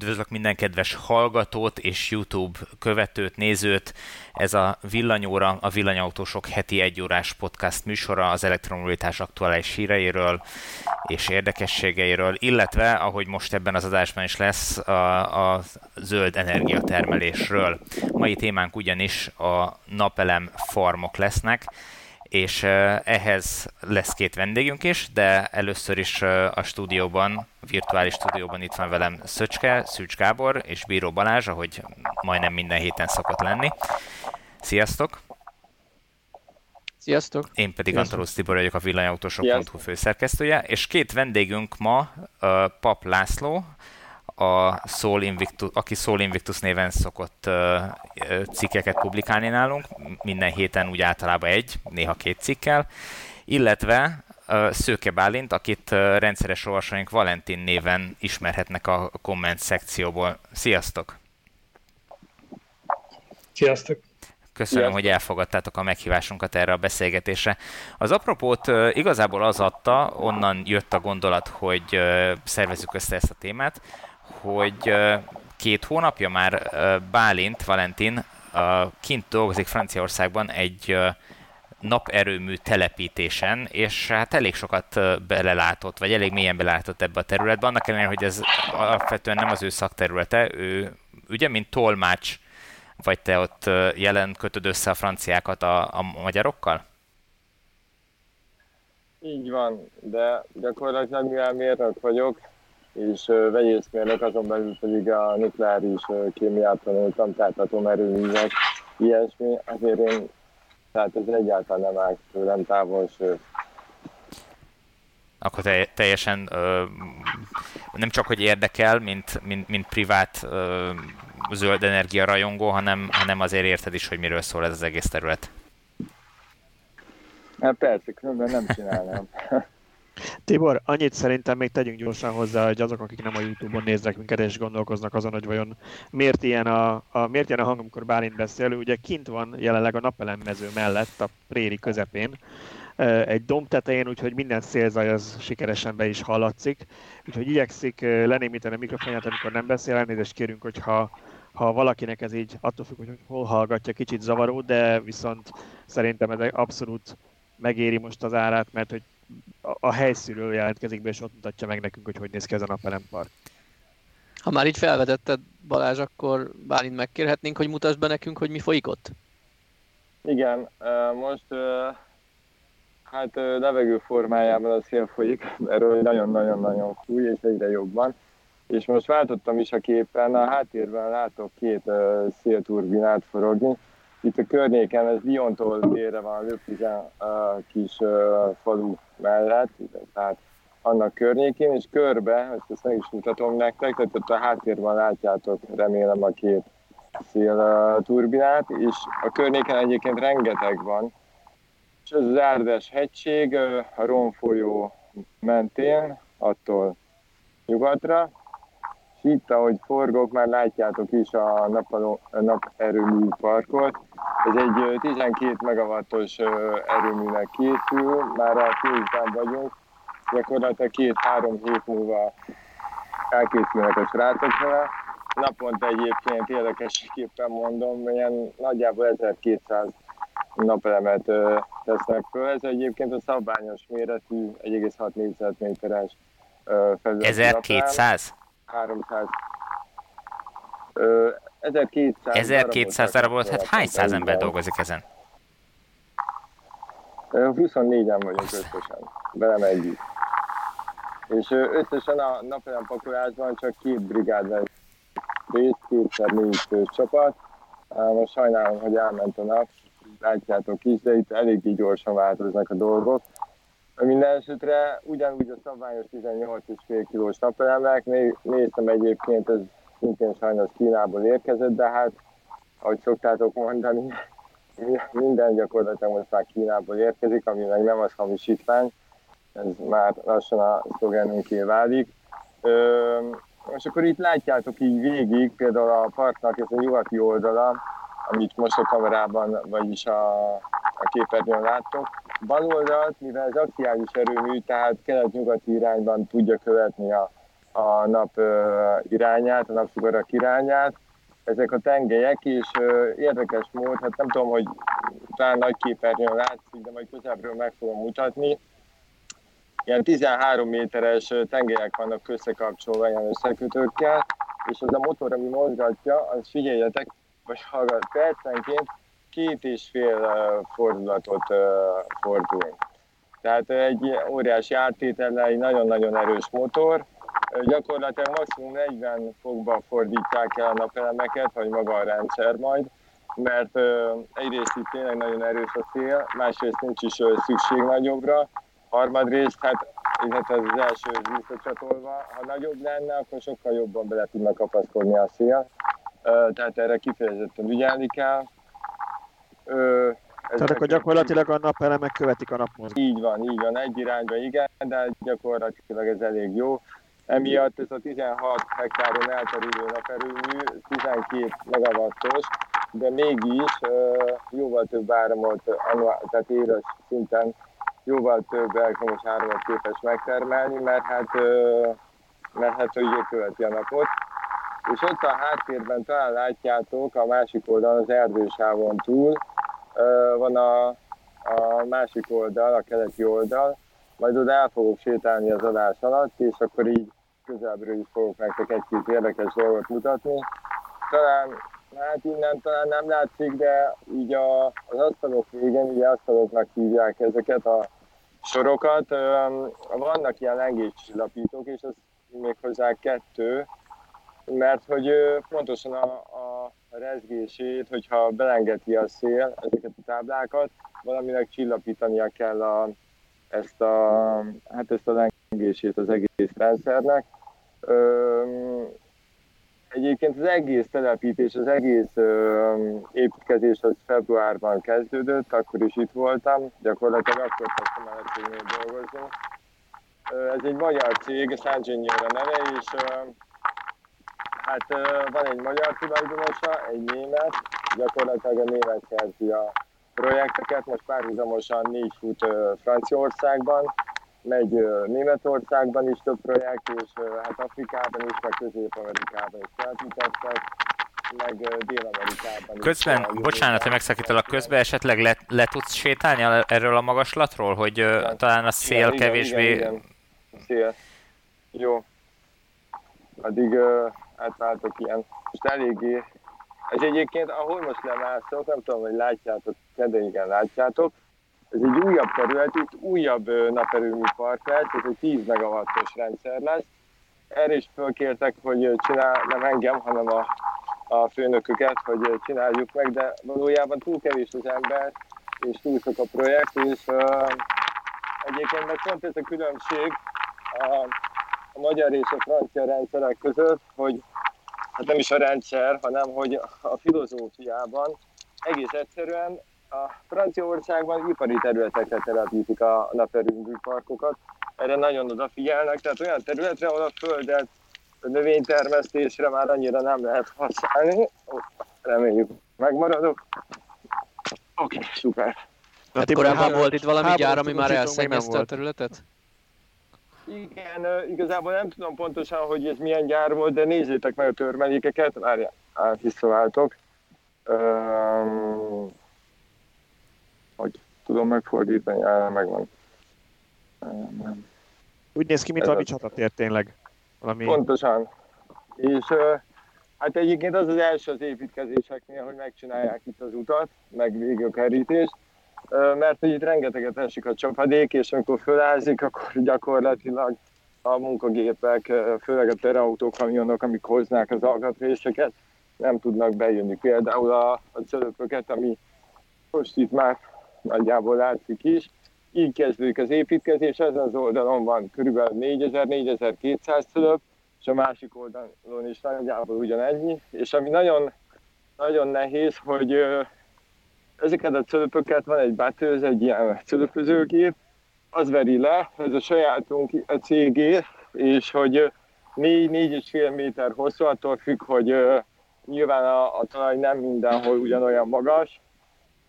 Üdvözlök minden kedves hallgatót és YouTube követőt, nézőt. Ez a Villanyóra, a Villanyautósok heti egyórás podcast műsora az elektromobilitás aktuális híreiről és érdekességeiről, illetve, ahogy most ebben az adásban is lesz, a, a zöld energiatermelésről. Mai témánk ugyanis a napelem farmok lesznek, és ehhez lesz két vendégünk is, de először is a stúdióban, virtuális stúdióban itt van velem Szöcske, Szűcs Gábor és Bíró Balázs, ahogy majdnem minden héten szokott lenni. Sziasztok! Sziasztok! Én pedig Antalusz Tibor vagyok, a villanyautósok.hu főszerkesztője, és két vendégünk ma, Pap László, a Soul Invictus, aki Soul Invictus néven szokott uh, cikkeket publikálni nálunk, minden héten úgy általában egy, néha két cikkel, illetve uh, Szőke Bálint, akit uh, rendszeres olvasóink Valentin néven ismerhetnek a komment szekcióból. Sziasztok! Sziasztok! Köszönöm, Sziasztok. hogy elfogadtátok a meghívásunkat erre a beszélgetésre. Az apropót uh, igazából az adta, onnan jött a gondolat, hogy uh, szervezzük össze ezt a témát, hogy két hónapja már Bálint, Valentin kint dolgozik Franciaországban egy naperőmű telepítésen, és hát elég sokat belelátott, vagy elég mélyen belelátott ebbe a területbe, annak ellenére, hogy ez alapvetően nem az ő szakterülete, ő ugye, mint tolmács, vagy te ott jelen kötöd össze a franciákat a, a magyarokkal? Így van, de gyakorlatilag mivel mérnök vagyok, és vegyészmérnök, azon belül pedig a nukleáris kémiát tanultam, tehát atomerőművek, ilyesmi, azért én, tehát ez egyáltalán nem áll tőlem távol, sőt. Akkor te, teljesen ö, nem csak, hogy érdekel, mint, mint, mint privát ö, zöld energia rajongó, hanem, hanem azért érted is, hogy miről szól ez az egész terület. Hát persze, különben nem csinálnám. Tibor, annyit szerintem még tegyünk gyorsan hozzá, hogy azok, akik nem a Youtube-on néznek minket és gondolkoznak azon, hogy vajon miért ilyen a, a, miért ilyen a hang, amikor Bálint beszél, ugye kint van jelenleg a napelemmező mellett, a préri közepén, egy domb tetején, úgyhogy minden szélzaj az sikeresen be is hallatszik. Úgyhogy igyekszik lenémíteni a mikrofonját, amikor nem beszél, elnézést kérünk, hogyha ha valakinek ez így attól függ, hogy hol hallgatja, kicsit zavaró, de viszont szerintem ez abszolút megéri most az árát, mert hogy a helyszínről jelentkezik be, és ott mutatja meg nekünk, hogy hogy néz ki ez a napelem park. Ha már így felvetetted Balázs, akkor Bálint megkérhetnénk, hogy mutasd be nekünk, hogy mi folyik ott? Igen, most hát levegő formájában a szél folyik, erről nagyon-nagyon-nagyon fúj, és egyre jobban. És most váltottam is a képen, a háttérben látok két szélturbinát forogni, itt a környéken, ez Lyontól délre van, Löpizen a kis uh, falu mellett, tehát annak környékén, és körbe, ezt, meg is mutatom nektek, tehát ott a háttérben látjátok, remélem a két szél turbinát, és a környéken egyébként rengeteg van, és ez az Árdes hegység, a Ron folyó mentén, attól nyugatra, és itt, ahogy forgok, már látjátok is a naperőmű parkot. Ez egy 12 megawattos erőműnek készül, már a főzben vagyunk. Gyakorlatilag két-három hét múlva elkészülnek a srácok vele. Naponta egyébként érdekesképpen mondom, ilyen nagyjából 1200 napelemet tesznek föl. Ez egyébként a szabványos méretű 1,6 négyzetméteres felület. 1200? 300 ö, 1200 1200 darabot, hát hány száz ember dolgozik ezen? 24-en vagyunk összesen, velem együtt. És összesen a napelem pakolásban csak két brigád vesz részt, kétszer négy fős csapat. Most sajnálom, hogy elment a nap, látjátok is, de itt eléggé gyorsan változnak a dolgok. Minden esetre ugyanúgy a szabványos 18,5 kilós napelemek, néztem egyébként, ez szintén sajnos Kínából érkezett, de hát, ahogy szoktátok mondani, minden gyakorlatilag most már Kínából érkezik, ami meg nem az hamisítvány, ez már lassan a szlogenünké válik. Ö, és akkor itt látjátok így végig, például a parknak ez a nyugati oldala, amit most a kamerában, vagyis a, a képernyőn láttok, bal oldalt, mivel az axiális erőmű, tehát kelet-nyugati irányban tudja követni a a nap irányát, a napsugarak irányát, ezek a tengelyek, és érdekes mód, hát nem tudom, hogy talán nagy képernyőn látszik, de majd közelről meg fogom mutatni. Ilyen 13 méteres tengelyek vannak összekapcsolva ilyen összekötőkkel, és az a motor, ami mozgatja, az figyeljetek, vagy hallgat percenként két és fél fordulatot fordul. Tehát egy óriási áttétellel, egy nagyon-nagyon erős motor, gyakorlatilag maximum 40 fokba fordítják el a napelemeket, vagy maga a rendszer majd, mert egyrészt itt tényleg nagyon erős a szél, másrészt nincs is szükség nagyobbra, harmadrészt, hát, ez az első visszacsatolva, ha nagyobb lenne, akkor sokkal jobban bele tudnak kapaszkodni a szél, tehát erre kifejezetten ügyelni kell. Tehát akkor gyakorlatilag a napelemek követik a napmozgást. Így van, így van, egy irányba igen, de gyakorlatilag ez elég jó. Emiatt ez a 16 hektáron elterülő naperőmű 12 megawattos, de mégis jóval több áramot, tehát éves szinten jóval több elektromos áramot képes megtermelni, mert hát, mert hát ugye követi a napot. És ott a háttérben talán látjátok a másik oldalon, az erdősávon túl, van a, a másik oldal, a keleti oldal, majd oda el fogok sétálni az adás alatt, és akkor így közelbről is fogok nektek egy-két érdekes dolgot mutatni. Talán, hát innen talán nem látszik, de így a, az asztalok végén, ugye asztaloknak hívják ezeket a sorokat. Vannak ilyen lengéscsillapítók, és az még hozzá kettő, mert hogy pontosan a, a rezgését, hogyha belengeti a szél ezeket a táblákat, valaminek csillapítania kell a, ezt a, hát ezt a lengését az egész rendszernek. Ö, egyébként az egész telepítés, az egész ö, építkezés az februárban kezdődött, akkor is itt voltam, gyakorlatilag akkor kezdtem el cégnél dolgozni. Ez egy magyar cég, San a neve, és ö, hát van egy magyar tulajdonosa, egy német, gyakorlatilag a német szerzi a projekteket, most párhuzamosan négy fut Franciaországban, megy Németországban is több projekt, és hát Afrikában is, meg Közép-Amerikában is felmutattak, meg Dél-Amerikában is. Közben, bocsánat, hogy megszakítalak közben, esetleg le, le tudsz sétálni erről a magaslatról, hogy igen. talán a szél igen, kevésbé... Igen, igen. Szél. Jó. Addig uh, átváltok ilyen. Most eléggé... Ez egyébként, ahol most lemászok, nem tudom, hogy látjátok, de igen, látjátok, ez egy újabb terület, itt újabb naperőmű park lesz, ez egy 10 megawattos rendszer lesz. Erre is fölkértek, hogy csinál, nem engem, hanem a, a főnököket, hogy csináljuk meg, de valójában túl kevés az ember, és túl sok a projekt, és uh, egyébként meg pont ez a különbség a magyar és a francia rendszerek között, hogy hát nem is a rendszer, hanem hogy a filozófiában egész egyszerűen a Franciaországban ipari területekre telepítik a naperőmű parkokat. Erre nagyon odafigyelnek, tehát olyan területre, ahol a földet a növénytermesztésre már annyira nem lehet használni. Reméljük megmaradok. Oké, okay, szuper. Hát korábban volt itt valami gyár, ami már elszennyezte a területet? Igen, igazából nem tudom pontosan, hogy ez milyen gyár volt, de nézzétek meg a törmelékeket, várjál, visszaváltok. Um, hogy tudom megfordítani, áll, megvan. Nem. Úgy néz ki, mint valami csatatér tényleg. Valami... Pontosan. És hát egyébként az az első az építkezéseknél, hogy megcsinálják itt az utat, meg végig a kerítést, mert hogy itt rengeteget esik a csapadék, és amikor fölázik, akkor gyakorlatilag a munkagépek, főleg a terautók, kamionok, amik hoznák az alkatréseket, nem tudnak bejönni. Például a, a cölöpöket, ami most itt már nagyjából látszik is. Így kezdődik az építkezés, ezen az oldalon van kb. 4000-4200 szülők, és a másik oldalon is nagyjából ugyanennyi, és ami nagyon, nagyon nehéz, hogy ezeket a cölöpöket van egy batőz, egy ilyen cölöpözőgép, az veri le, ez a sajátunk a cégé, és hogy 4-4,5 méter hosszú, attól függ, hogy nyilván a, a talaj nem mindenhol ugyanolyan magas,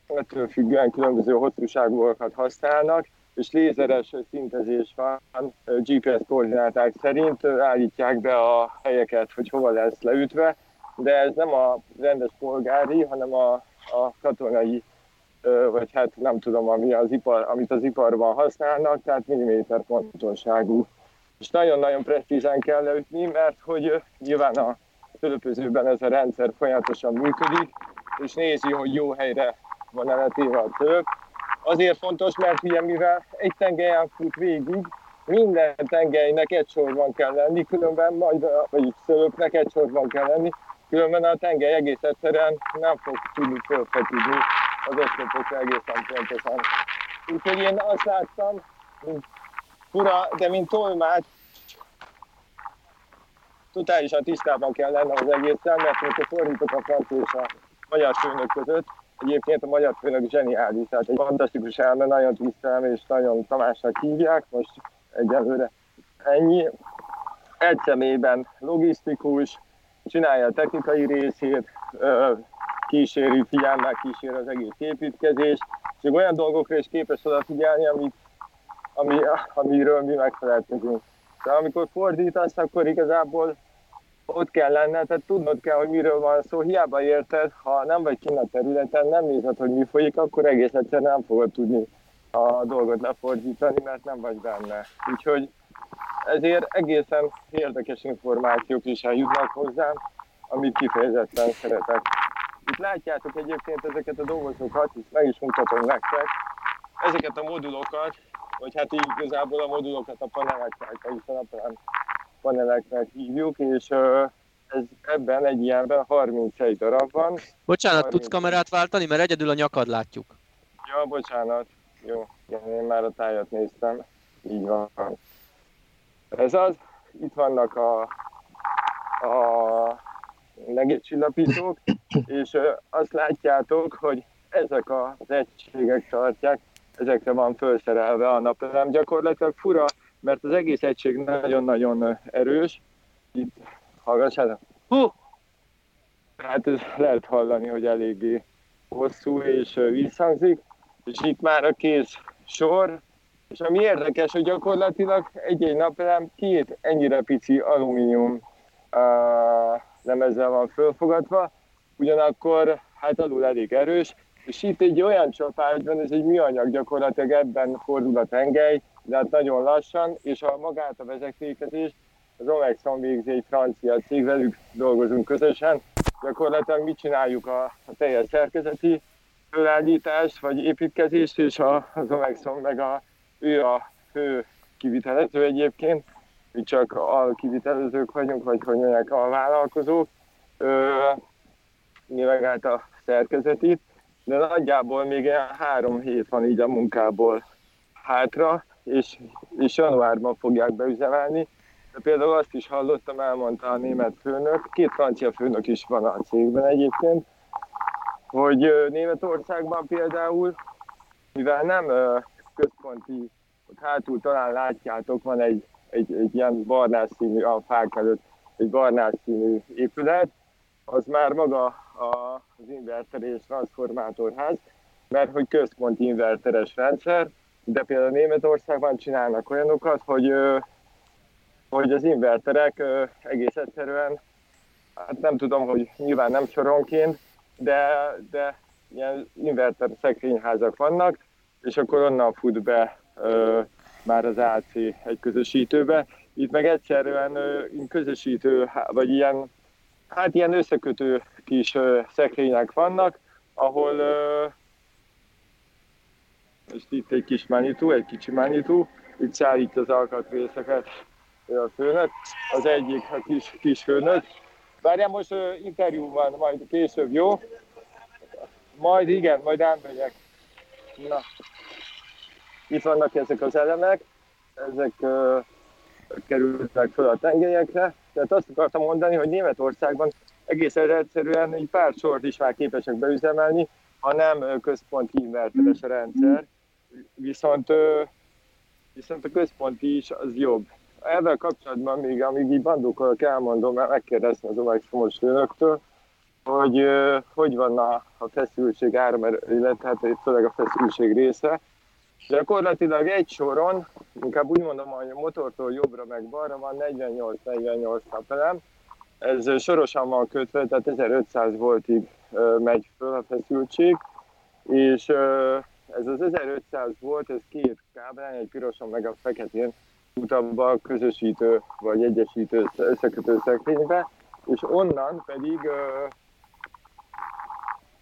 ettől függően különböző hosszúságúakat használnak, és lézeres szintezés van GPS koordináták szerint, állítják be a helyeket, hogy hova lesz leütve, de ez nem a rendes polgári, hanem a, a katonai, vagy hát nem tudom, ami az ipar, amit az iparban használnak, tehát milliméter pontoságú. És nagyon-nagyon precízen kell leütni, mert hogy nyilván a fölöpözőben ez a rendszer folyamatosan működik, és nézi, hogy jó helyre van eletéve a tölp, Azért fontos, mert ugye mivel egy tengelyen fut végig, minden tengelynek egy sorban kell lenni, különben majd, vagy szölöpnek egy sorban kell lenni, különben a tengely egész egyszerűen nem fog tudni fölfeküdni az oszlopokra egészen pontosan. Úgyhogy én azt láttam, mint fura, de mint tolmács, totálisan tisztában kell lennem az egészen, mert amikor fordítok a francia és a magyar főnök között, Egyébként a magyar főnök zseniális, tehát egy fantasztikus elme, nagyon tisztelem és nagyon Tamásnak hívják, most egyelőre ennyi. Egy személyben logisztikus, csinálja a technikai részét, kíséri, figyelmel kísér az egész építkezés, és olyan dolgokra is képes odafigyelni, amit, ami, amiről mi megfelelkezünk. De amikor fordítasz, akkor igazából ott kell lenne, tehát tudnod kell, hogy miről van szó, hiába érted, ha nem vagy kint a területen, nem nézed, hogy mi folyik, akkor egész egyszerűen nem fogod tudni a dolgot lefordítani, mert nem vagy benne. Úgyhogy ezért egészen érdekes információk is eljutnak hozzám, amit kifejezetten szeretek. Itt látjátok egyébként ezeket a dolgozokat, itt meg is mutatom nektek, ezeket a modulokat, vagy hát így igazából a modulokat a paneleknek, hiszen a paneleknek hívjuk, és ez ebben egy ilyenben 31 darab van. Bocsánat, 30... tudsz kamerát váltani, mert egyedül a nyakad látjuk. Ja, bocsánat. Jó, én már a tájat néztem. Így van. Ez az. Itt vannak a, a legétcsillapítók, és azt látjátok, hogy ezek az egységek tartják, ezekre van felszerelve a napelem. Gyakorlatilag fura mert az egész egység nagyon-nagyon erős. Itt hallgassátok. Hú! Hát ez lehet hallani, hogy eléggé hosszú és visszhangzik, és itt már a kész sor, és ami érdekes, hogy gyakorlatilag egy-egy napelem két ennyire pici alumínium uh, lemezzel van fölfogadva, ugyanakkor hát alul elég erős, és itt egy olyan csapásban, ez egy műanyag gyakorlatilag ebben fordul a tengely, de hát nagyon lassan, és a magát a vezetékezést az Omexon végzi egy francia cég, velük dolgozunk közösen. Gyakorlatilag mit csináljuk a, a teljes szerkezeti fölállítást, vagy építkezést, és a, az Omexon meg a, ő a fő kivitelező egyébként, mi csak a kivitelezők vagyunk, vagy hogy mondják, a vállalkozók. mi megállt a szerkezetit, de nagyjából még ilyen három hét van így a munkából hátra, és, és januárban fogják beüzemelni. De például azt is hallottam, elmondta a német főnök, két francia főnök is van a cégben egyébként, hogy Németországban például, mivel nem központi, ott hátul talán látjátok, van egy, egy, egy ilyen barnás színű, a fák előtt egy barnás színű épület, az már maga a, az inverter és transformátorház, mert hogy központi inverteres rendszer, de például Németországban csinálnak olyanokat, hogy, hogy az inverterek egész egyszerűen, hát nem tudom, hogy nyilván nem soronként, de, de ilyen inverter szekrényházak vannak, és akkor onnan fut be ö, már az AC egy közösítőbe. Itt meg egyszerűen ö, közösítő, vagy ilyen, hát ilyen összekötő kis ö, szekrények vannak, ahol ö, és itt egy kis mánitú, egy kicsi mánitú, itt szállítja az alkatrészeket a főnök, az egyik a kis, kis főnök. Várjál, most uh, interjú van, majd később, jó? Majd igen, majd elmegyek. Na, itt vannak ezek az elemek, ezek uh, kerültek fel a tengelyekre. Tehát azt akartam mondani, hogy Németországban egész egyszerűen egy pár sort is már képesek beüzemelni, ha nem központi inverteres a rendszer, viszont, viszont a központi is az jobb. Ezzel kapcsolatban még, amíg így bandókolok, elmondom, mert megkérdezni az Omexomos főnöktől, hogy hogy van a, a feszültség áram, illetve hát főleg a feszültség része, Gyakorlatilag egy soron, inkább úgy mondom, hogy a motortól jobbra meg balra van 48-48 napelem. Ez sorosan van kötve, tehát 1500 voltig megy föl a feszültség, és ez az 1500 volt, ez két kábelán, egy piroson meg a feketén utabba közösítő vagy egyesítő összekötő szekrénybe, és onnan pedig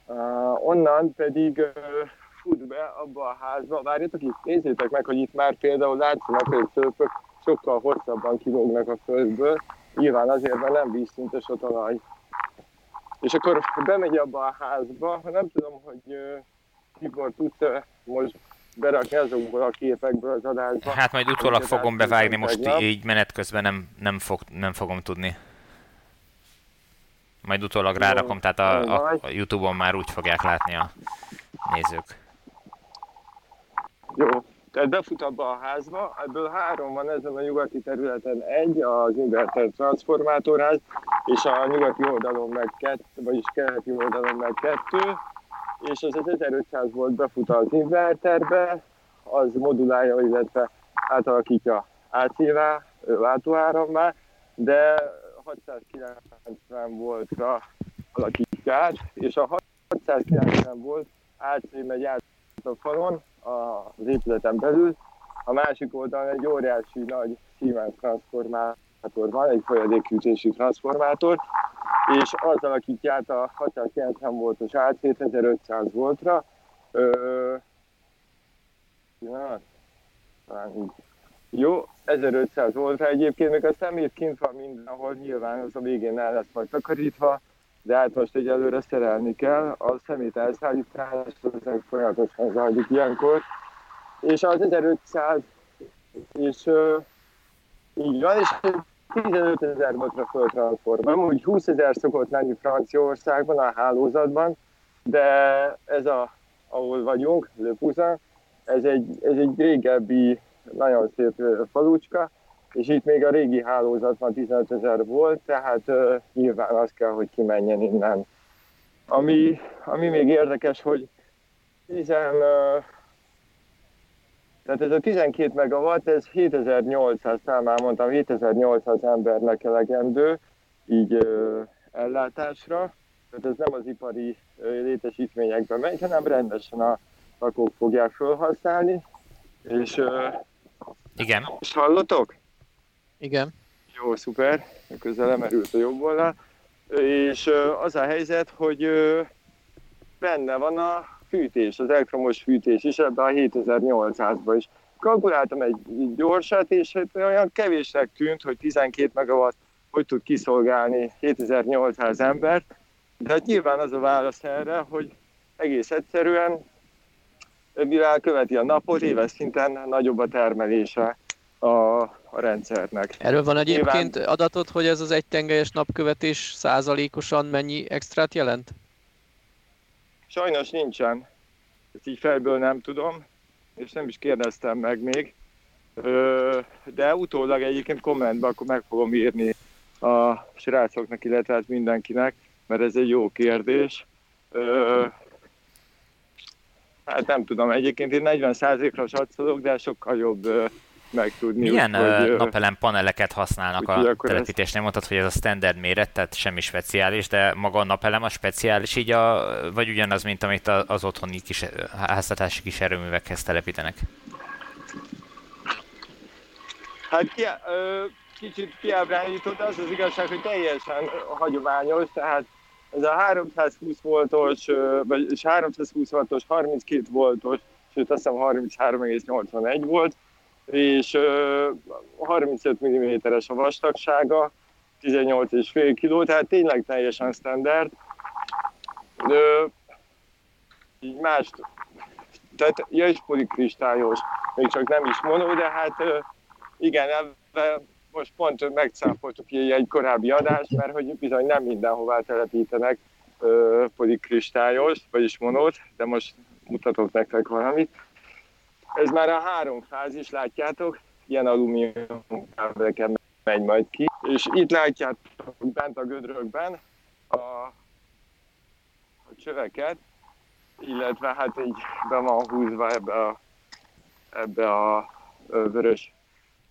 uh, onnan pedig uh, fut be abba a házba. Várjatok itt, nézzétek meg, hogy itt már például látszanak, hogy szörpök sokkal hosszabban kilógnak a földből, nyilván azért, mert nem vízszintes a talaj. És akkor bemegy abba a házba, nem tudom, hogy uh, mikor tudsz uh, most berakni azokból a képekből az adásba. Hát majd utólag fogom bevágni, most így menet közben nem, nem, fog, nem fogom tudni. Majd utólag rárakom, tehát a, a, a Youtube-on már úgy fogják látni a nézők. Jó, tehát befut abba a házba, ebből három van ezen a nyugati területen, egy az inverter transformátorház, és a nyugati oldalon meg kettő, vagyis keleti oldalon meg kettő, és az 1500 volt befut az inverterbe, az modulálja, illetve átalakítja AC-vá, váltóárammá, de 690 voltra alakítja át, és a 690 volt AC megy át a falon az épületen belül, a másik oldalon egy óriási nagy Siemens transformátor van, egy folyadékhűtési transformátor, és az alakítja át a 690 voltos AC-t 1500 voltra. Ö, ja, talán így. Jó, 1500 voltra egyébként, még a szemét kint van mindenhol, nyilván az a végén el lesz majd takarítva, de hát most egyelőre szerelni kell. A szemét elszállítás, az folyamatosan zajlik ilyenkor. És az 1500, és uh, így van, és 15 ezer voltra föltranszformálom, úgy 20 ezer szokott lenni Franciaországban, a hálózatban, de ez a, ahol vagyunk, Le ez egy, ez egy régebbi, nagyon szép falucska, és itt még a régi hálózatban 15 ezer volt, tehát uh, nyilván az kell, hogy kimenjen innen. Ami, ami még érdekes, hogy 10, uh, tehát ez a 12 megawatt, ez 7800, számán mondtam, 7800 embernek elegendő, így ö, ellátásra. Tehát ez nem az ipari ö, létesítményekbe megy, hanem rendesen a lakók fogják felhasználni. És, ö, Igen. És hallotok? Igen. Jó, szuper. Közben lemerült a jobb oldal. És az a helyzet, hogy benne van a fűtés, az elektromos fűtés is ebbe a 7800-ba is. Kalkuláltam egy gyorsat, és hát olyan kevésnek tűnt, hogy 12 megawatt hogy tud kiszolgálni 7800 embert, de hát nyilván az a válasz erre, hogy egész egyszerűen, mivel követi a napot, éves szinten nagyobb a termelése a, a rendszernek. Erről van egyébként Nyilván... adatot, hogy ez az egy tengelyes napkövetés százalékosan mennyi extrát jelent? Sajnos nincsen. Ezt így felből nem tudom, és nem is kérdeztem meg még. De utólag egyébként kommentbe akkor meg fogom írni a srácoknak, illetve hát mindenkinek, mert ez egy jó kérdés. Hát nem tudom, egyébként én 40%-ra satszolok, de sokkal jobb megtudni. Milyen hogy, napelem paneleket használnak a telepítésnél? Mondtad, hogy ez a standard méret, tehát semmi speciális, de maga a napelem a speciális így, a, vagy ugyanaz, mint amit az otthoni kis, háztartási kis erőművekhez telepítenek? Hát ki, ö, kicsit kiábrándított az az igazság, hogy teljesen hagyományos, tehát ez a 320 voltos, vagy 320 voltos, 32 voltos, sőt azt hiszem 33,81 volt, és 35 mm-es a vastagsága, 18,5 kg, tehát tényleg teljesen standard. De, így más, tehát ja, polikristályos, még csak nem is mono, de hát igen, ebben most pont megcáfoltuk egy korábbi adást, mert hogy bizony nem mindenhová telepítenek polikristályos, vagyis monót, de most mutatok nektek valamit. Ez már a három fázis, látjátok, ilyen alumínium kábeleken megy majd ki, és itt látjátok bent a gödrökben a, a csöveket, illetve hát így be van húzva ebbe a ebbe a vörös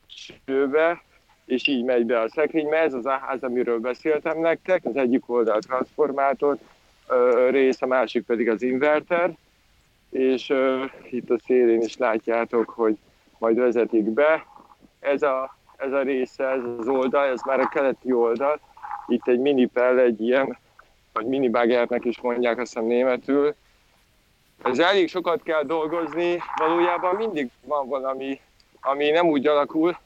sőbe, és így megy be a szekrénybe. Ez az a ház, amiről beszéltem nektek, az egyik oldal transformátor rész, a másik pedig az inverter, és itt a szélén is látjátok, hogy majd vezetik be. Ez a, ez a része, ez az oldal, ez már a keleti oldal. Itt egy minipel, egy ilyen, vagy minibagernek is mondják, azt hiszem németül. Ez elég sokat kell dolgozni, valójában mindig van valami, ami nem úgy alakul,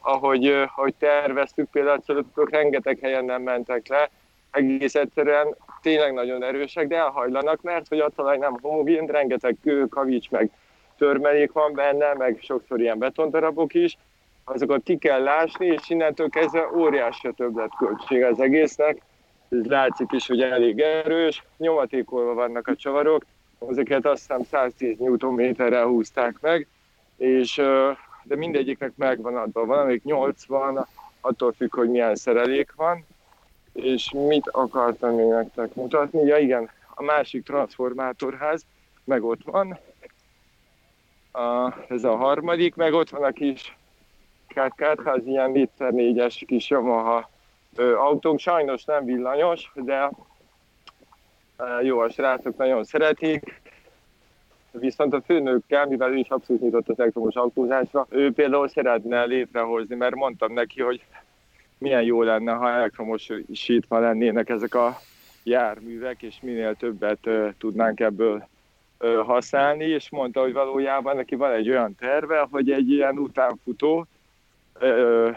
ahogy, ahogy terveztük, például a rengeteg helyen nem mentek le, egész egyszerűen tényleg nagyon erősek, de elhajlanak, mert hogy a talaj nem homogén, rengeteg kő, kavics, meg törmelék van benne, meg sokszor ilyen betondarabok is, azokat ki kell lásni, és innentől kezdve óriási a többletköltség az egésznek. Ez látszik is, hogy elég erős, nyomatékolva vannak a csavarok, ezeket azt hiszem 110 Nm-rel húzták meg, és de mindegyiknek megvan adva. Van, amik 80, attól függ, hogy milyen szerelék van, és mit akartam még nektek mutatni? Ja igen, a másik transformátorház, meg ott van, a, ez a harmadik, meg ott van a kis kárkátház, ilyen liter négyes kis Yamaha ö, autónk, sajnos nem villanyos, de jó, a srácok nagyon szeretik, Viszont a főnökkel, mivel ő is abszolút nyitott az elektromos autózásra, ő például szeretne létrehozni, mert mondtam neki, hogy milyen jó lenne, ha elektromosítva lennének ezek a járművek, és minél többet uh, tudnánk ebből uh, használni, és mondta, hogy valójában neki van egy olyan terve, hogy egy ilyen utánfutó, uh,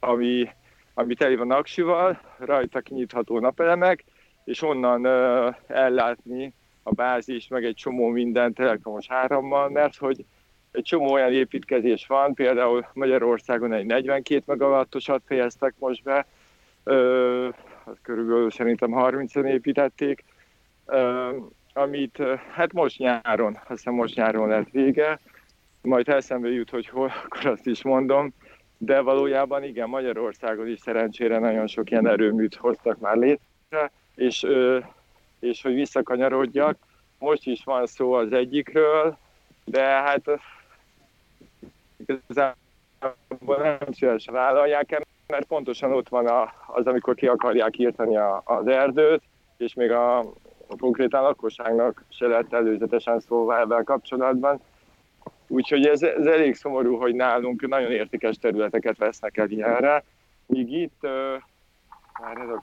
ami, ami teli van aksival, rajta kinyitható napelemek, és onnan ellátni a bázis, meg egy csomó mindent elektromos árammal, mert hogy egy csomó olyan építkezés van, például Magyarországon egy 42 megawattosat fejeztek most be, ö, hát körülbelül szerintem 30 en építették, ö, amit hát most nyáron, azt hiszem most nyáron lett vége, majd eszembe jut, hogy hol, akkor azt is mondom, de valójában igen, Magyarországon is szerencsére nagyon sok ilyen erőműt hoztak már létre, és ö, és hogy visszakanyarodjak. Most is van szó az egyikről, de hát igazából nem szívesen vállalják el, mert pontosan ott van a, az, amikor ki akarják írtani a, az erdőt, és még a, a konkrétan lakosságnak se lett előzetesen szóval ebben kapcsolatban. Úgyhogy ez, ez elég szomorú, hogy nálunk nagyon értékes területeket vesznek el ilyenre, míg itt, már ez a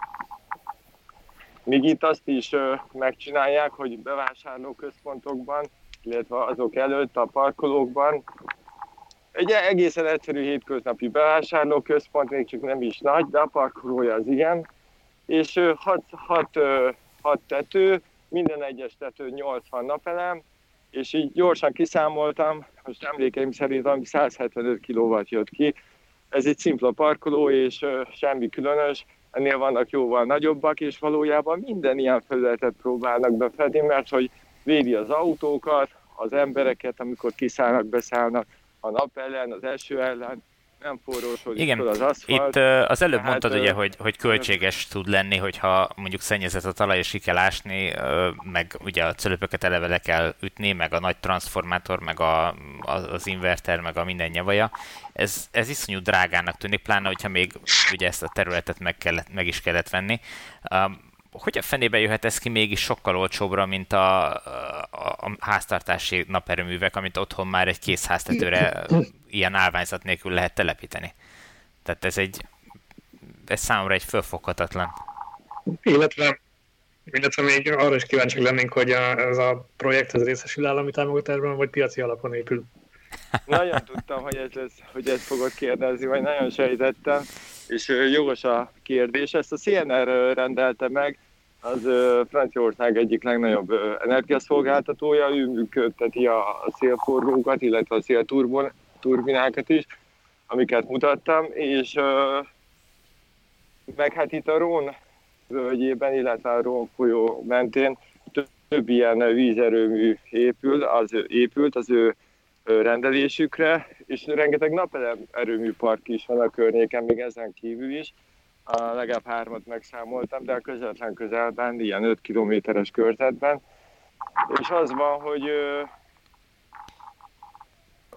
Míg itt azt is megcsinálják, hogy bevásárlóközpontokban, illetve azok előtt a parkolókban egy egészen egyszerű hétköznapi bevásárlóközpont, még csak nem is nagy, de a parkolója az igen, és hat, hat, hat tető, minden egyes tető 80 napelem, és így gyorsan kiszámoltam, most emlékeim szerint ami 175 kW jött ki. Ez egy szimpla parkoló, és semmi különös, ennél vannak jóval nagyobbak, és valójában minden ilyen felületet próbálnak befedni, mert hogy védi az autókat, az embereket, amikor kiszállnak, beszállnak a nap ellen, az eső ellen, nem forrósodik Igen, az aszfalt. Itt az előbb Tehát, mondtad ugye, hogy, hogy költséges tud lenni, hogyha mondjuk szennyezett a talaj, és ki kell ásni, meg ugye a cölöpöket eleve le kell ütni, meg a nagy transformátor, meg a, az inverter, meg a minden nyavaja. Ez, ez iszonyú drágának tűnik, pláne, hogyha még ugye ezt a területet meg, kellett, meg is kellett venni hogy a fenébe jöhet ez ki mégis sokkal olcsóbbra, mint a, a, a háztartási naperőművek, amit otthon már egy kész háztetőre ilyen állványzat nélkül lehet telepíteni. Tehát ez egy, ez számomra egy fölfoghatatlan. Illetve, illetve még arra is kíváncsiak lennénk, hogy a, ez a projekt ez részesül állami támogatásban, vagy piaci alapon épül. Nagyon tudtam, hogy ez, lesz, hogy ezt fogod kérdezni, vagy nagyon sejtettem, és jogos a kérdés. Ezt a CNR rendelte meg, az Franciaország egyik legnagyobb energiaszolgáltatója, ő működteti a szélforgókat, illetve a szélturbinákat is, amiket mutattam, és meg hát itt a Rón völgyében, illetve a Rón folyó mentén több, ilyen vízerőmű épül, az épült az ő rendelésükre, és rengeteg napelem erőműpark is van a környéken, még ezen kívül is. A legalább hármat megszámoltam, de a közvetlen közelben, ilyen 5 kilométeres körzetben. És az van, hogy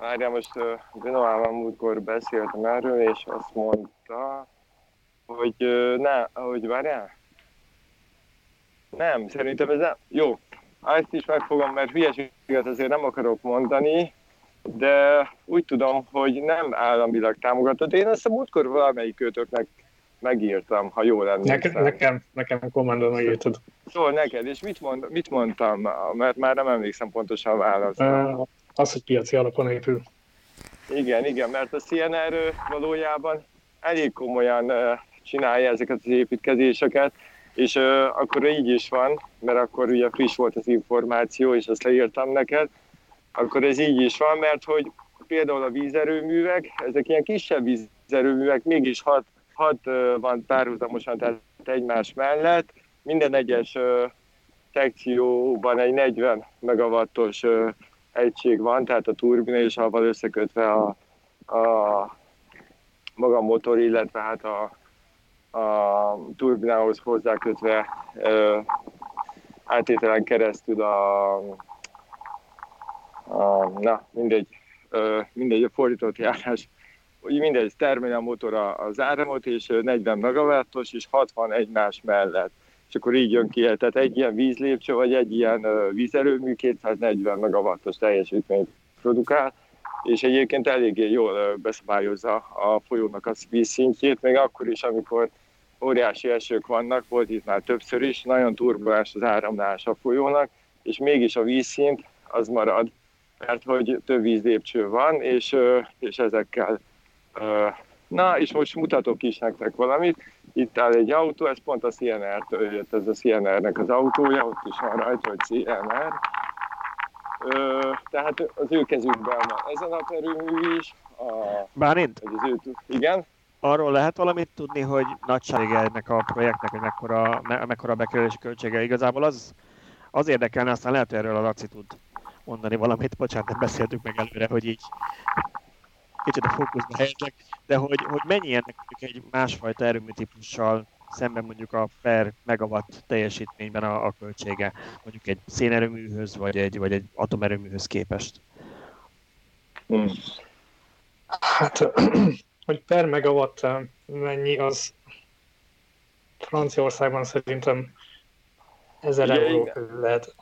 Várjál, most Benoával múltkor beszéltem erről, és azt mondta, hogy ne, hogy várjál? Nem, szerintem ez nem. Jó, ezt is megfogom, mert hülyeséget azért nem akarok mondani, de úgy tudom, hogy nem államilag támogatott. Én ezt a múltkor valamelyik kötöknek megírtam, ha jól emlékszem. Nekem, nekem, nekem kommandon megírtad. Szóval neked, és mit, mond, mit mondtam, mert már nem emlékszem pontosan a választ. Uh, az, hogy piaci alapon épül. Igen, igen, mert a CNR valójában elég komolyan csinálja ezeket az építkezéseket, és akkor így is van, mert akkor ugye friss volt az információ, és azt leírtam neked, akkor ez így is van, mert hogy például a vízerőművek, ezek ilyen kisebb vízerőművek, mégis hat, hat van párhuzamosan, tehát egymás mellett, minden egyes szekcióban egy 40 megawattos egység van, tehát a turbina és avval összekötve a, a maga a motor, illetve hát a, a turbinához hozzákötve ö, átételen keresztül a, a na mindegy, ö, mindegy a fordított járás, mindegy, termelje a motor az áramot, és 40 megawattos, és 60 egymás mellett. És akkor így jön ki, tehát egy ilyen vízlépcső, vagy egy ilyen vízerőmű 240 megawattos teljesítményt produkál, és egyébként eléggé jól beszabályozza a folyónak a vízszintjét, még akkor is, amikor óriási esők vannak, volt itt már többször is, nagyon turbulens az áramlás a folyónak, és mégis a vízszint az marad, mert hogy több vízlépcső van, és, és ezekkel Na, és most mutatok is nektek valamit. Itt áll egy autó, ez pont a CNR-től jött, ez a CNR-nek az autója, ott is van rajta, hogy CNR. Ö, tehát az ő kezükben van ez a naperőmű is. A, Bálint? Az ő, igen? Arról lehet valamit tudni, hogy nagysága ennek a projektnek, hogy mekkora, me, mekkora bekerülési költsége. Igazából az, az érdekelne, aztán lehet, hogy erről a Laci tud mondani valamit. Bocsánat, nem beszéltük meg előre, hogy így kicsit a fókuszba helyezek, de hogy, hogy mennyi ennek egy másfajta erőmű típussal szemben mondjuk a per megawatt teljesítményben a, a költsége, mondjuk egy szénerőműhöz, vagy egy, vagy egy atomerőműhöz képest? Hmm. Hát, hogy per megawatt mennyi, az Franciaországban szerintem 1000 igen, euró igen. lehet.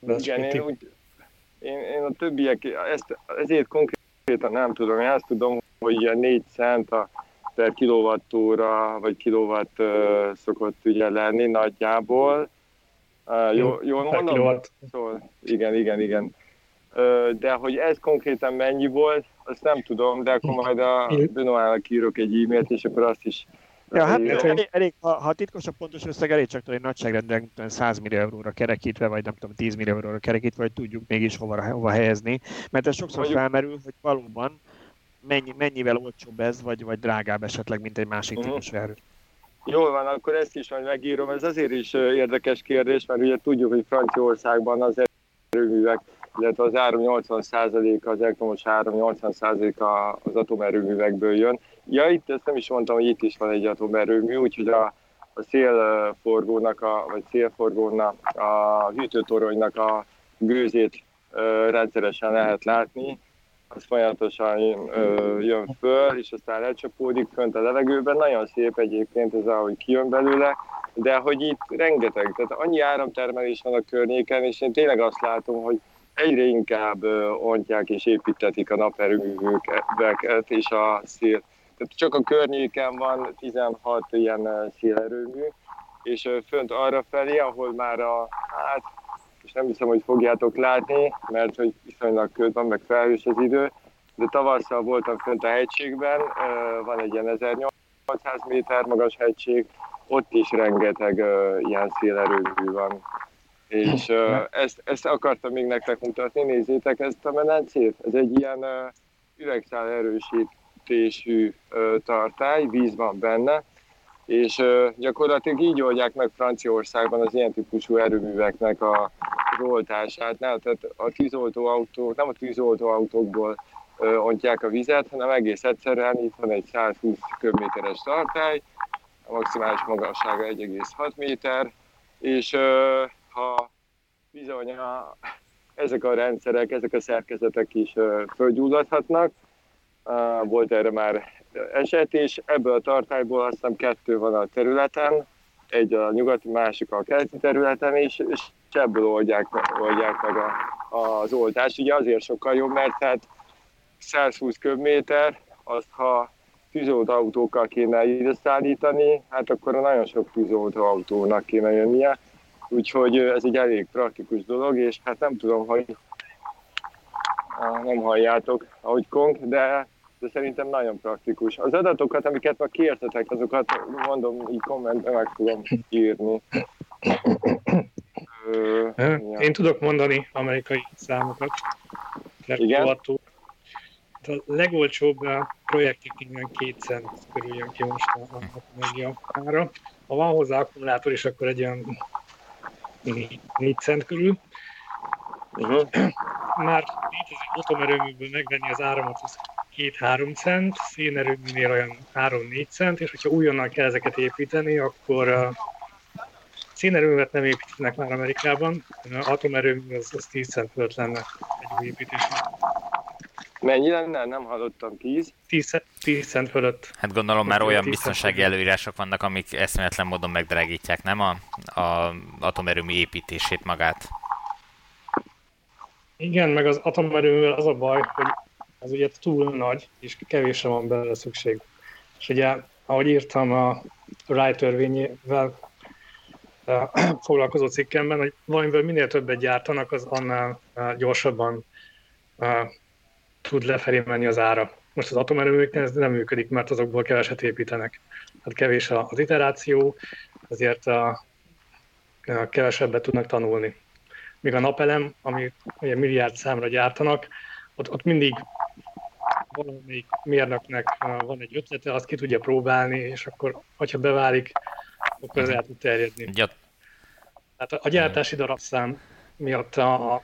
Igen, én, úgy, én, én a többiek, ezt, ezért konkrét konkrétan nem tudom, én azt tudom, hogy ilyen 4 cent a per kilovattóra, vagy kilowatt uh, szokott ugye lenni nagyjából. Uh, jó, jól mondom? Szóval, igen, igen, igen. Uh, de hogy ez konkrétan mennyi volt, azt nem tudom, de akkor majd a Benoának írok egy e-mailt, és akkor azt is Ja, hát elég, elég, ha, ha titkosabb pontos összeg, elég csak tudni nagyságrendben 100 millió euróra kerekítve, vagy nem tudom, 10 millió euróra kerekítve, hogy tudjuk mégis hova, hova helyezni. Mert ez sokszor Mondjuk... felmerül, hogy valóban mennyi, mennyivel olcsóbb ez, vagy, vagy drágább esetleg, mint egy másik uh-huh. típusú erő. Jól van, akkor ezt is majd megírom. Ez azért is érdekes kérdés, mert ugye tudjuk, hogy Franciaországban az erőművek, illetve az áram 80%-a, az elektromos áram 80%-a az atomerőművekből jön, Ja, itt ezt nem is mondtam, hogy itt is van egy atomerőmű, úgyhogy a, a szélforgónak, a, vagy szélforgónak, a hűtőtoronynak a gőzét ö, rendszeresen lehet látni, az folyamatosan ö, jön föl, és aztán lecsapódik fönt a levegőben. Nagyon szép egyébként ez, ahogy kijön belőle, de hogy itt rengeteg, tehát annyi áramtermelés van a környéken, és én tényleg azt látom, hogy egyre inkább ontják és építetik a naperőműveket és a szél, tehát csak a környéken van 16 ilyen szélerőmű, és fönt arra felé, ahol már a, hát, és nem hiszem, hogy fogjátok látni, mert hogy viszonylag köd van, meg felhős az idő, de tavasszal voltam fönt a hegységben, van egy ilyen 1800 méter magas hegység, ott is rengeteg ilyen szélerőmű van. És ezt, ezt akartam még nektek mutatni, nézzétek ezt a medencét, ez egy ilyen üvegszál erősít fűtésű tartály, víz van benne, és gyakorlatilag így oldják meg Franciaországban az ilyen típusú erőműveknek a roltását. Nem, tehát a tűzoltó autók, nem a tűzoltó autókból ontják a vizet, hanem egész egyszerűen itt van egy 120 köbméteres tartály, a maximális magassága 1,6 méter, és ha bizony a ezek a rendszerek, ezek a szerkezetek is fölgyulladhatnak. Volt erre már eset, és ebből a tartályból azt hiszem kettő van a területen, egy a nyugati, másik a keleti területen, és, és ebből oldják, oldják meg a, az oltást. Ugye azért sokkal jobb, mert hát 120 köbméter, azt ha autókkal kéne ide szállítani, hát akkor nagyon sok autónak kéne jönnie. Úgyhogy ez egy elég praktikus dolog, és hát nem tudom, hogy nem halljátok, ahogy kong, de, de szerintem nagyon praktikus. Az adatokat, amiket ma kértetek, azokat mondom, így kommentben meg fogom írni. Ö, Én tudok mondani amerikai számokat. Igen? a legolcsóbb projektik innen 2 cent körül jön ki most a, a energia ára. Ha van hozzá akkumulátor is, akkor egy olyan 4 cent körül. Uh-huh. Már létező atomerőműből megvenni az áramot az 2-3 cent, szénerőműnél olyan 3-4 cent, és hogyha újonnan kell ezeket építeni, akkor uh, szénerőművet nem építenek már Amerikában, atomerőmű az, az 10 cent fölött lenne egy új építésnek. Mennyi lenne? Nem hallottam. 10? 10, 10 cent fölött. Hát gondolom már olyan biztonsági előírások vannak, amik eszméletlen módon megdrágítják, nem a, a atomerőmű építését magát. Igen, meg az atomerőművel az a baj, hogy ez ugye túl nagy, és kevésre van belőle szükség. És ugye, ahogy írtam a Wright törvényével foglalkozó cikkemben, hogy valamiből minél többet gyártanak, az annál gyorsabban tud lefelé menni az ára. Most az atomerőműknél ez nem működik, mert azokból keveset építenek. Hát kevés az iteráció, ezért a, a kevesebbet tudnak tanulni. Míg a napelem, ami ugye milliárd számra gyártanak, ott, ott mindig valamelyik mérnöknek van egy ötlete, azt ki tudja próbálni, és akkor, hogyha beválik, akkor ez el tud terjedni. Ja. Tehát a gyártási darabszám miatt a,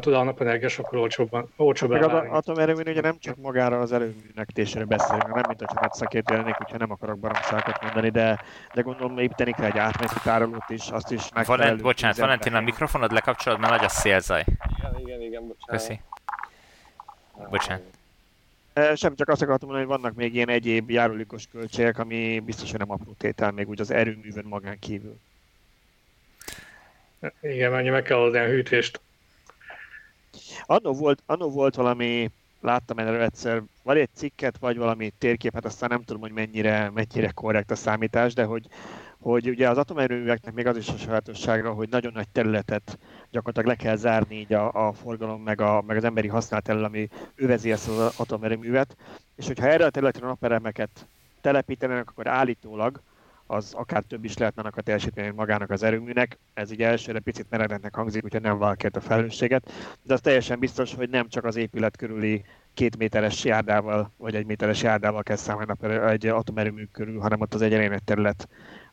tud a napenergia sokkal olcsóbban, olcsóbb Meg az atomerőmű ugye nem csak magára az erőműnek tésére beszélünk, nem mint hogyha nagy szakértő lennék, hogyha nem akarok baromságot mondani, de, de gondolom építeni kell egy átmeneti tárolót is, azt is meg Valent, Bocsánat, Valentin, a mikrofonod lekapcsolod, mert nagy a szélzaj. Igen, igen, igen, bocsánat. Köszi. Bocsánat. Sem csak azt akartam mondani, hogy vannak még ilyen egyéb járulékos költségek, ami biztos, hogy nem apró tétel, még úgy az erőművön magán kívül. Igen, mennyi meg kell hozni a hűtést. Annó volt, annó volt valami, láttam erről egyszer, vagy egy cikket, vagy valami térképet, aztán nem tudom, hogy mennyire, mennyire korrekt a számítás, de hogy, hogy ugye az atomerőműveknek még az is a sajátossága, hogy nagyon nagy területet gyakorlatilag le kell zárni így a, a forgalom, meg, a, meg az emberi használat elől, ami övezi ezt az atomerőművet, és hogyha erre a területre naperemeket telepítenek, akkor állítólag az akár több is lehetne a teljesítmény magának az erőműnek. Ez így elsőre picit meredetnek hangzik, úgyhogy nem vállalkért a felelősséget, de az teljesen biztos, hogy nem csak az épület körüli két méteres járdával, vagy egy méteres járdával kell számolni egy atomerőmű körül, hanem ott az egy terület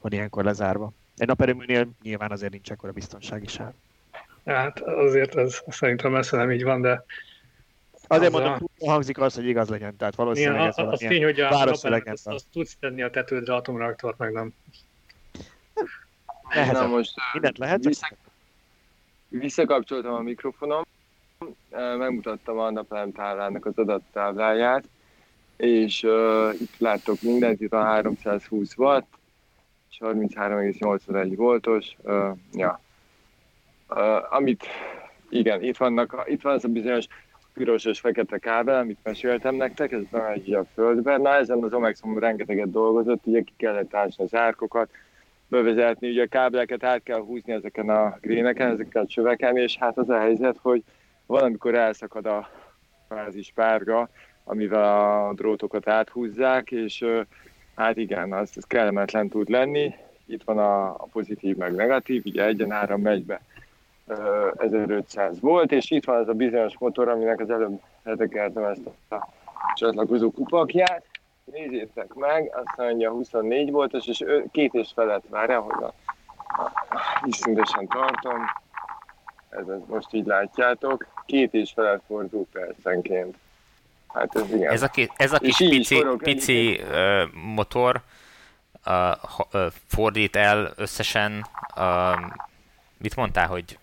van ilyenkor lezárva. Egy naperőműnél nyilván azért nincs ekkora biztonsági sáv. Hát azért ez szerintem messze nem így van, de Azért az mondom, a... hangzik az, hogy igaz legyen, tehát valószínűleg Igen, ez az tény, hogy a napelemet azt, azt tudsz tenni a tetődre atomreaktort, meg nem. Nehezen. Na most mindent lehet, vissza... visszakapcsoltam a mikrofonom, megmutattam a napelem az adattábláját, és uh, itt láttok mindent, itt a 320 watt, és 33,81 voltos, uh, ja. Uh, amit, igen, itt, vannak, itt van az a bizonyos piros és fekete kábel, amit meséltem nektek, ez bemegy a földbe. Na ezen az Omexom rengeteget dolgozott, ugye ki kellett ásni az árkokat, bevezetni, ugye a kábeleket át kell húzni ezeken a gréneken, ezeken a csöveken, és hát az a helyzet, hogy valamikor elszakad a fázis párga, amivel a drótokat áthúzzák, és hát igen, az, az kellemetlen tud lenni. Itt van a, a pozitív meg negatív, ugye egyenára megy be 1500 volt, és itt van ez a bizonyos motor, aminek az előbb letekertem ezt a csatlakozó kupakját. Nézzétek meg, azt mondja 24 voltos, és két és felett várja, hogy a, a, tartom. Ez most így látjátok. Két és felett fordul percenként. Hát ez igen. Ez a, ki, ez a kis pici, forog, pici uh, motor uh, uh, fordít el összesen, uh, mit mondtál, hogy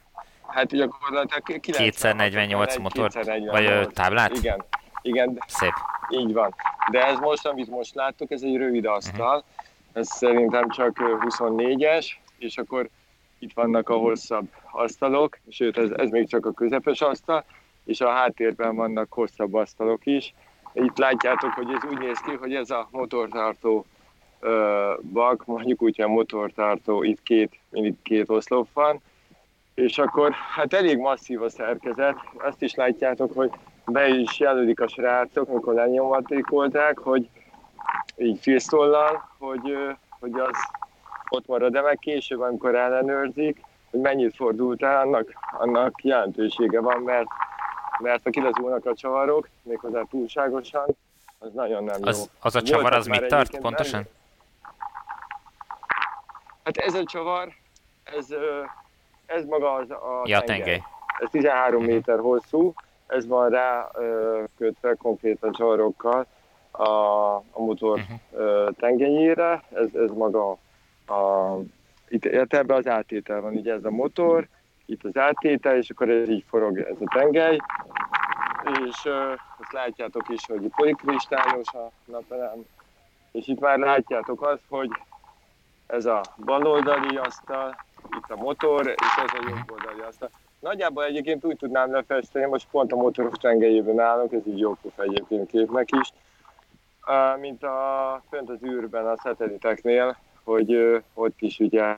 Hát gyakorlatilag 248 motor, vagy táblát? Igen, igen. Szép. Így van. De ez most, amit most láttuk, ez egy rövid asztal. Uh-huh. Ez szerintem csak 24-es, és akkor itt vannak a hosszabb asztalok, sőt ez, ez még csak a közepes asztal, és a háttérben vannak hosszabb asztalok is. Itt látjátok, hogy ez úgy néz ki, hogy ez a motortartó bak, mondjuk úgy, a motortartó, itt két, mindig két oszlop van, és akkor hát elég masszív a szerkezet, azt is látjátok, hogy be is jelölik a srácok, mikor lenyomatékolták, hogy így filztollal, hogy, hogy az ott marad, de meg később, amikor ellenőrzik, hogy mennyit fordult el, annak, annak jelentősége van, mert, mert ha kilazulnak a csavarok, méghozzá túlságosan, az nagyon nem az, jó. Az a csavar, az mit tart pontosan? Nem, Hát ez a csavar, ez, ez maga az a ja, tengely. tengely. Ez 13 uh-huh. méter hosszú, ez van rá kötve konkrétan csavarokkal a, a motor uh-huh. tengelyére, ez, ez maga a, itt, itt ebben az átétel van, ugye ez a motor, itt az átétel, és akkor ez így forog ez a tengely, és azt látjátok is, hogy polikristályos a napelem, és itt már látjátok azt, hogy ez a baloldali asztal, itt a motor, és ez a jobb oldali asztal. Nagyjából egyébként úgy tudnám lefesteni, most pont a motorok tengelyében állok, ez így jó pofa egyébként képnek is, mint a, fönt az űrben a szateliteknél, hogy ott is ugye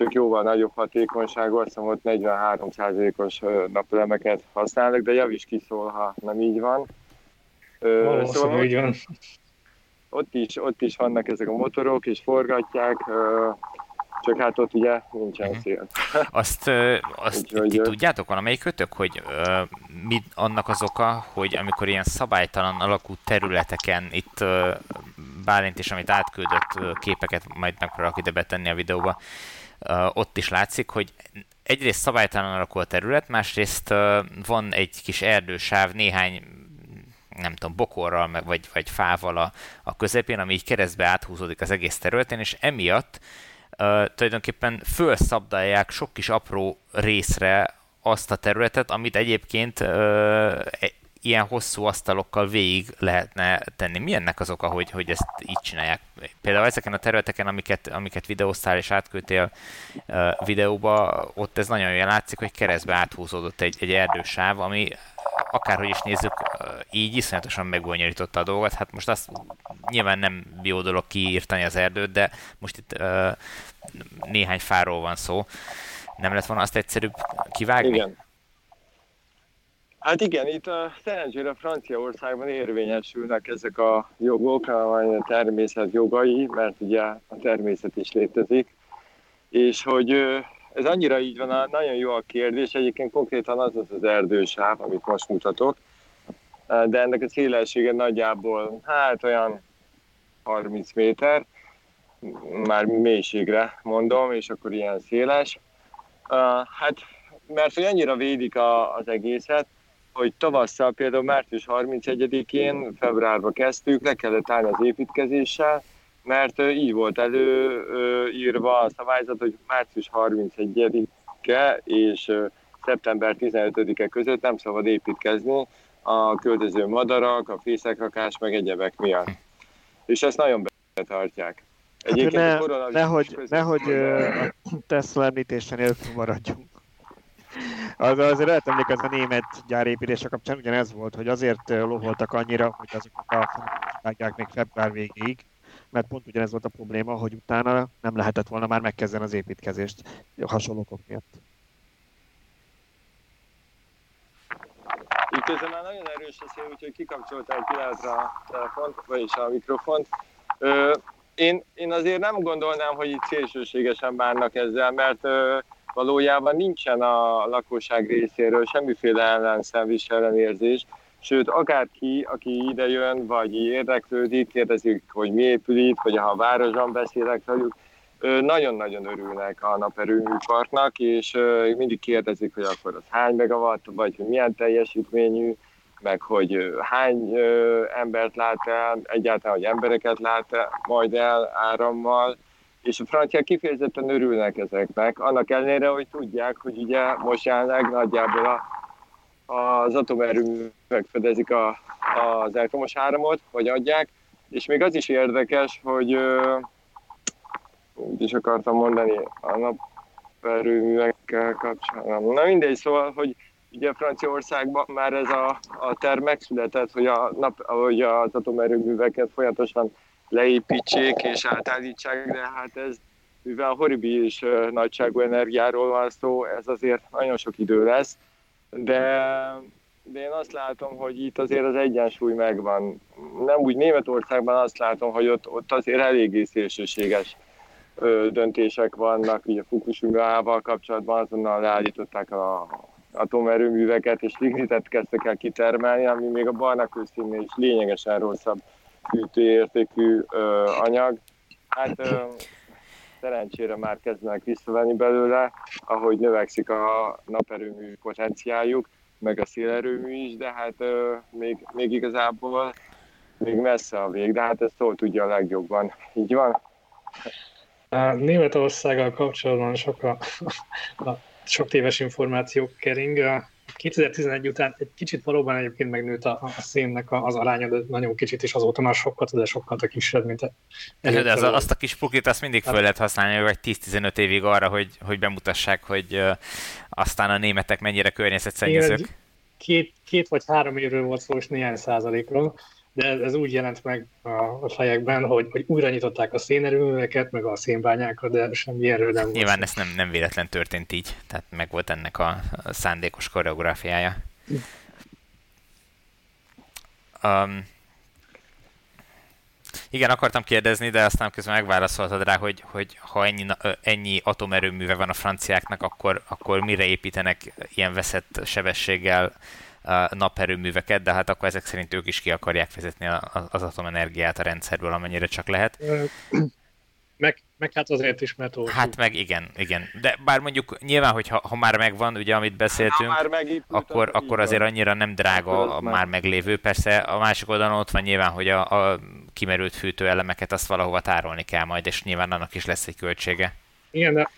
csak jóval nagyobb hatékonyságú, azt hiszem ott 43%-os napelemeket használnak, de javíts ki szól, ha nem így van. Valószínűleg szóval, így van ott is, ott is vannak ezek a motorok, és forgatják, csak hát ott ugye nincsen uh-huh. szél. Azt, azt Úgy, ti tudjátok valamelyik kötök, hogy uh, mi annak az oka, hogy amikor ilyen szabálytalan alakú területeken itt Bálint is, amit átküldött képeket, majd megpróbálok ide betenni a videóba, ott is látszik, hogy egyrészt szabálytalan alakú a terület, másrészt van egy kis erdősáv, néhány nem tudom, bokorral vagy, vagy fával a, a közepén, ami így keresztbe áthúzódik az egész területen, és emiatt uh, tulajdonképpen fölszabdalják sok kis apró részre azt a területet, amit egyébként uh, ilyen hosszú asztalokkal végig lehetne tenni. Mi ennek az oka, hogy, hogy ezt így csinálják? Például ezeken a területeken, amiket, amiket videóztál és átküldtél videóba, ott ez nagyon jól látszik, hogy keresztbe áthúzódott egy, egy erdősáv, ami akárhogy is nézzük, így iszonyatosan megbonyolította a dolgot. Hát most azt nyilván nem jó dolog kiírtani az erdőt, de most itt néhány fáról van szó. Nem lett volna azt egyszerűbb kivágni? Igen. Hát igen, itt a szerencsére Franciaországban érvényesülnek ezek a jogok, a természet jogai, mert ugye a természet is létezik, és hogy ez annyira így van, nagyon jó a kérdés, egyébként konkrétan az az az erdősáv, amit most mutatok, de ennek a szélessége nagyjából hát olyan 30 méter, már mélységre mondom, és akkor ilyen széles. Hát, mert hogy annyira védik a, az egészet, hogy tavasszal például március 31-én, februárba kezdtük, le kellett állni az építkezéssel, mert így volt előírva a szabályzat, hogy március 31-e és szeptember 15-e között nem szabad építkezni a költöző madarak, a fészekrakás, meg egyebek miatt. És ezt nagyon betartják. Hát, Egyébként hát ne, nehogy, nehogy a Tesla említése nélkül maradjunk. Az, azért lehet emlékezni a német gyárépítése kapcsán ugyanez volt, hogy azért loholtak annyira, hogy azokat a még február végéig, mert pont ugyanez volt a probléma, hogy utána nem lehetett volna már megkezdeni az építkezést hasonlókok miatt. Itt közben már nagyon erős a szél, úgyhogy kikapcsolta egy pillanatra a telefont, vagyis a mikrofont. Ö, én, én azért nem gondolnám, hogy itt szélsőségesen bánnak ezzel, mert ö, valójában nincsen a lakosság részéről semmiféle ellenszenvis ellenérzés, Sőt, akárki, aki ide jön, vagy érdeklődik, kérdezik, hogy mi épül itt, vagy ha a városban beszélek velük, nagyon-nagyon örülnek a naperőműparknak, és mindig kérdezik, hogy akkor az hány megawatt, vagy hogy milyen teljesítményű, meg hogy hány embert lát el, egyáltalán, hogy embereket lát el, majd el árammal, és a franciák kifejezetten örülnek ezeknek, annak ellenére, hogy tudják, hogy ugye most jelenleg nagyjából a, az atomerőművek fedezik a, az elektromos áramot, vagy adják, és még az is érdekes, hogy úgy is akartam mondani a naperőművekkel kapcsolatban. Na mindegy, szóval, hogy ugye Franciaországban már ez a, a terv megszületett, hogy, a nap, hogy az atomerőműveket folyamatosan leépítsék és átállítsák, de hát ez, mivel horribilis nagyságú energiáról van szó, ez azért nagyon sok idő lesz, de, de én azt látom, hogy itt azért az egyensúly megvan. Nem úgy Németországban azt látom, hogy ott, ott azért eléggé szélsőséges döntések vannak, ugye Fukushima-val kapcsolatban azonnal leállították a atomerőműveket, és lignitet kezdtek el kitermelni, ami még a barna is lényegesen rosszabb fűtőértékű anyag. Hát ö, szerencsére már kezdenek visszavenni belőle, ahogy növekszik a naperőmű potenciáljuk, meg a szélerőmű is, de hát ö, még, még igazából még messze a vég, de hát ezt szól tudja a legjobban. Így van? Németországgal kapcsolatban sok, a, a, sok téves információk kering. 2011 után egy kicsit valóban egyébként megnőtt a, a szénnek az aránya, de nagyon kicsit, és azóta már sokkal, de sokkal a kisebb, mint de ez a, azt a kis pukit azt mindig föl lehet használni, vagy 10-15 évig arra, hogy, hogy bemutassák, hogy uh, aztán a németek mennyire környezetszennyezők. Két, két vagy három évről volt szó, és néhány százalékról de ez, úgy jelent meg a, a fejekben, hogy, hogy újra nyitották a szénerőműveket, meg a szénbányákat, de semmi erről nem Nyilván volt. ez nem, nem véletlen történt így, tehát meg volt ennek a, a szándékos koreográfiája. Um, igen, akartam kérdezni, de aztán közben megválaszoltad rá, hogy, hogy ha ennyi, ennyi atomerőműve van a franciáknak, akkor, akkor mire építenek ilyen veszett sebességgel naperőműveket, de hát akkor ezek szerint ők is ki akarják vezetni az atomenergiát a rendszerből, amennyire csak lehet. Meg, meg hát azért is, mert olcsó. Hát meg igen, igen. De bár mondjuk nyilván, hogy ha, ha már megvan, ugye amit beszéltünk, ha már akkor, akkor azért annyira nem drága a már meglévő. Persze a másik oldalon ott van nyilván, hogy a, a kimerült fűtőelemeket azt valahova tárolni kell majd, és nyilván annak is lesz egy költsége. Igen, de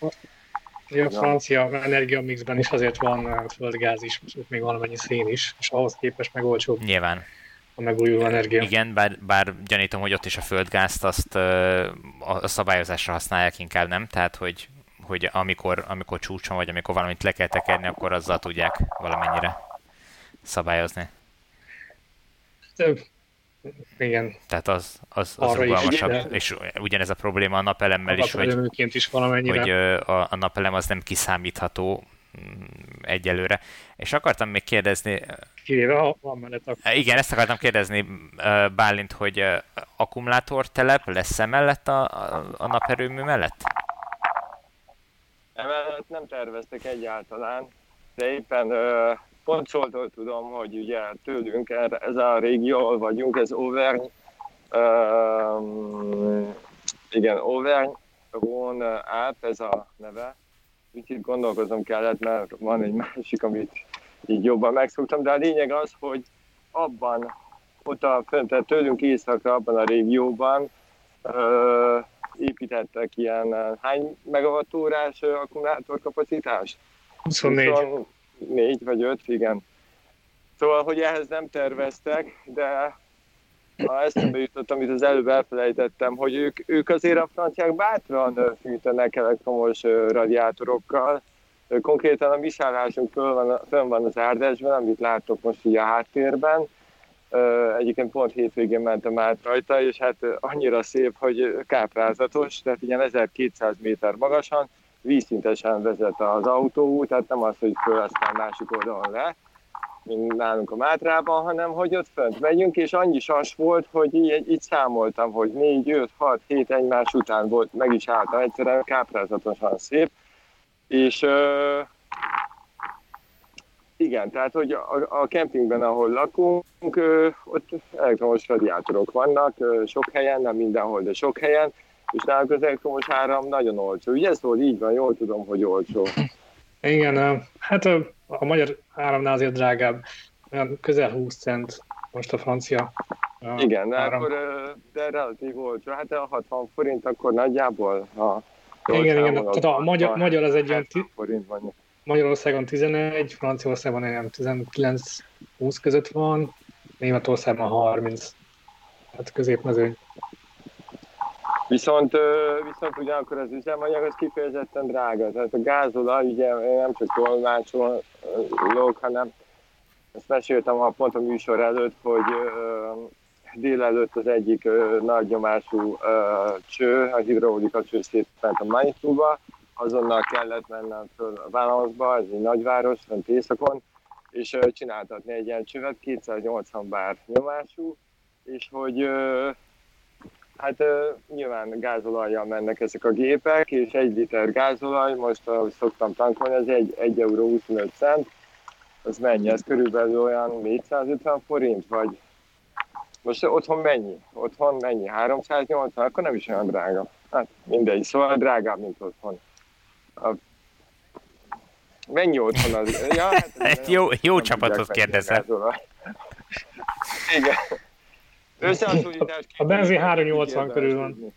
a francia energiamixben is azért van földgáz is, még valamennyi szén is, és ahhoz képest meg olcsóbb. Nyilván. A megújuló energia. Igen, bár, bár gyanítom, hogy ott is a földgázt azt a szabályozásra használják inkább, nem? Tehát, hogy, hogy amikor, amikor csúcson vagy amikor valamit le kell tekerni, akkor azzal tudják valamennyire szabályozni. Igen. Tehát az, az, az rugalmasabb, is, és ugyanez a probléma a napelemmel is, hogy, is valamennyire. hogy a, a napelem az nem kiszámítható mm, egyelőre. És akartam még kérdezni... Kivéve, ha van mellett akkor... Igen, ezt akartam kérdezni, Bálint, hogy akkumulátortelep lesz-e mellett a, a, a naperőmű mellett? Emellett nem terveztek egyáltalán, de éppen pont szóltól tudom, hogy ugye tőlünk erre, ez a régió, ahol vagyunk, ez Auvergne, um, igen, Auvergne, Rhône, Alp, ez a neve. Úgyhogy gondolkozom kellett, mert van egy másik, amit így jobban megszoktam, de a lényeg az, hogy abban, ott a fönt, tőlünk északra, abban a régióban uh, építettek ilyen hány megawattórás akkumulátorkapacitás? 24. 20, négy vagy öt, igen. Szóval, hogy ehhez nem terveztek, de ha eszembe jutott, amit az előbb elfelejtettem, hogy ők, ők azért a franciák bátran fűtenek elektromos radiátorokkal. Konkrétan a viszállásunk föl van, föl van az árdásban, amit látok most így a háttérben. Egyébként pont hétvégén mentem át rajta, és hát annyira szép, hogy káprázatos, tehát ilyen 1200 méter magasan, vízszintesen vezet az autóút, tehát nem az, hogy föl aztán másik oldalon le, mint nálunk a Mátrában, hanem hogy ott fönt megyünk, és annyi sas volt, hogy így, így számoltam, hogy 4, 5, 6, 7 egymás után volt, meg is álltam egyszerűen, káprázatosan szép, és ö, igen, tehát hogy a, a kempingben, ahol lakunk, ö, ott elektromos radiátorok vannak, ö, sok helyen, nem mindenhol, de sok helyen, és nálunk az elektromos áram nagyon olcsó. Ugye ez volt így van, jól tudom, hogy olcsó. Igen, hát a magyar áramnál azért drágább, olyan közel 20 cent most a francia Igen, de akkor de relatív olcsó. Hát a 60 forint akkor nagyjából a igen, igen, tehát a magyar, magyar az egy olyan forint van. Magyarországon 11, Franciaországban olyan 19-20 között van, Németországban 30. Hát középmezőny. Viszont, viszont ugyanakkor az üzemanyag az kifejezetten drága. Tehát a gázolaj ugye nem csak tolmácsolok, hanem ezt meséltem a pont a műsor előtt, hogy délelőtt az egyik nagy nyomású cső, a hidraulika cső szétment a Manitúba, azonnal kellett mennem föl a Valensba, ez egy nagyváros, fent északon, és csináltatni egy ilyen csövet, 280 bár nyomású, és hogy hát nyilván gázolajjal mennek ezek a gépek, és egy liter gázolaj, most ahogy szoktam tankolni, ez egy, 1 euró 25 cent, az mennyi? Ez körülbelül olyan 450 forint, vagy most otthon mennyi? Otthon mennyi? 380? Akkor nem is olyan drága. Hát mindegy, szóval drágább, mint otthon. A... Mennyi otthon az? Ja, hát jó jó csapatot kérdezel. Igen. Összehasonlítás A benzin 380 körül van.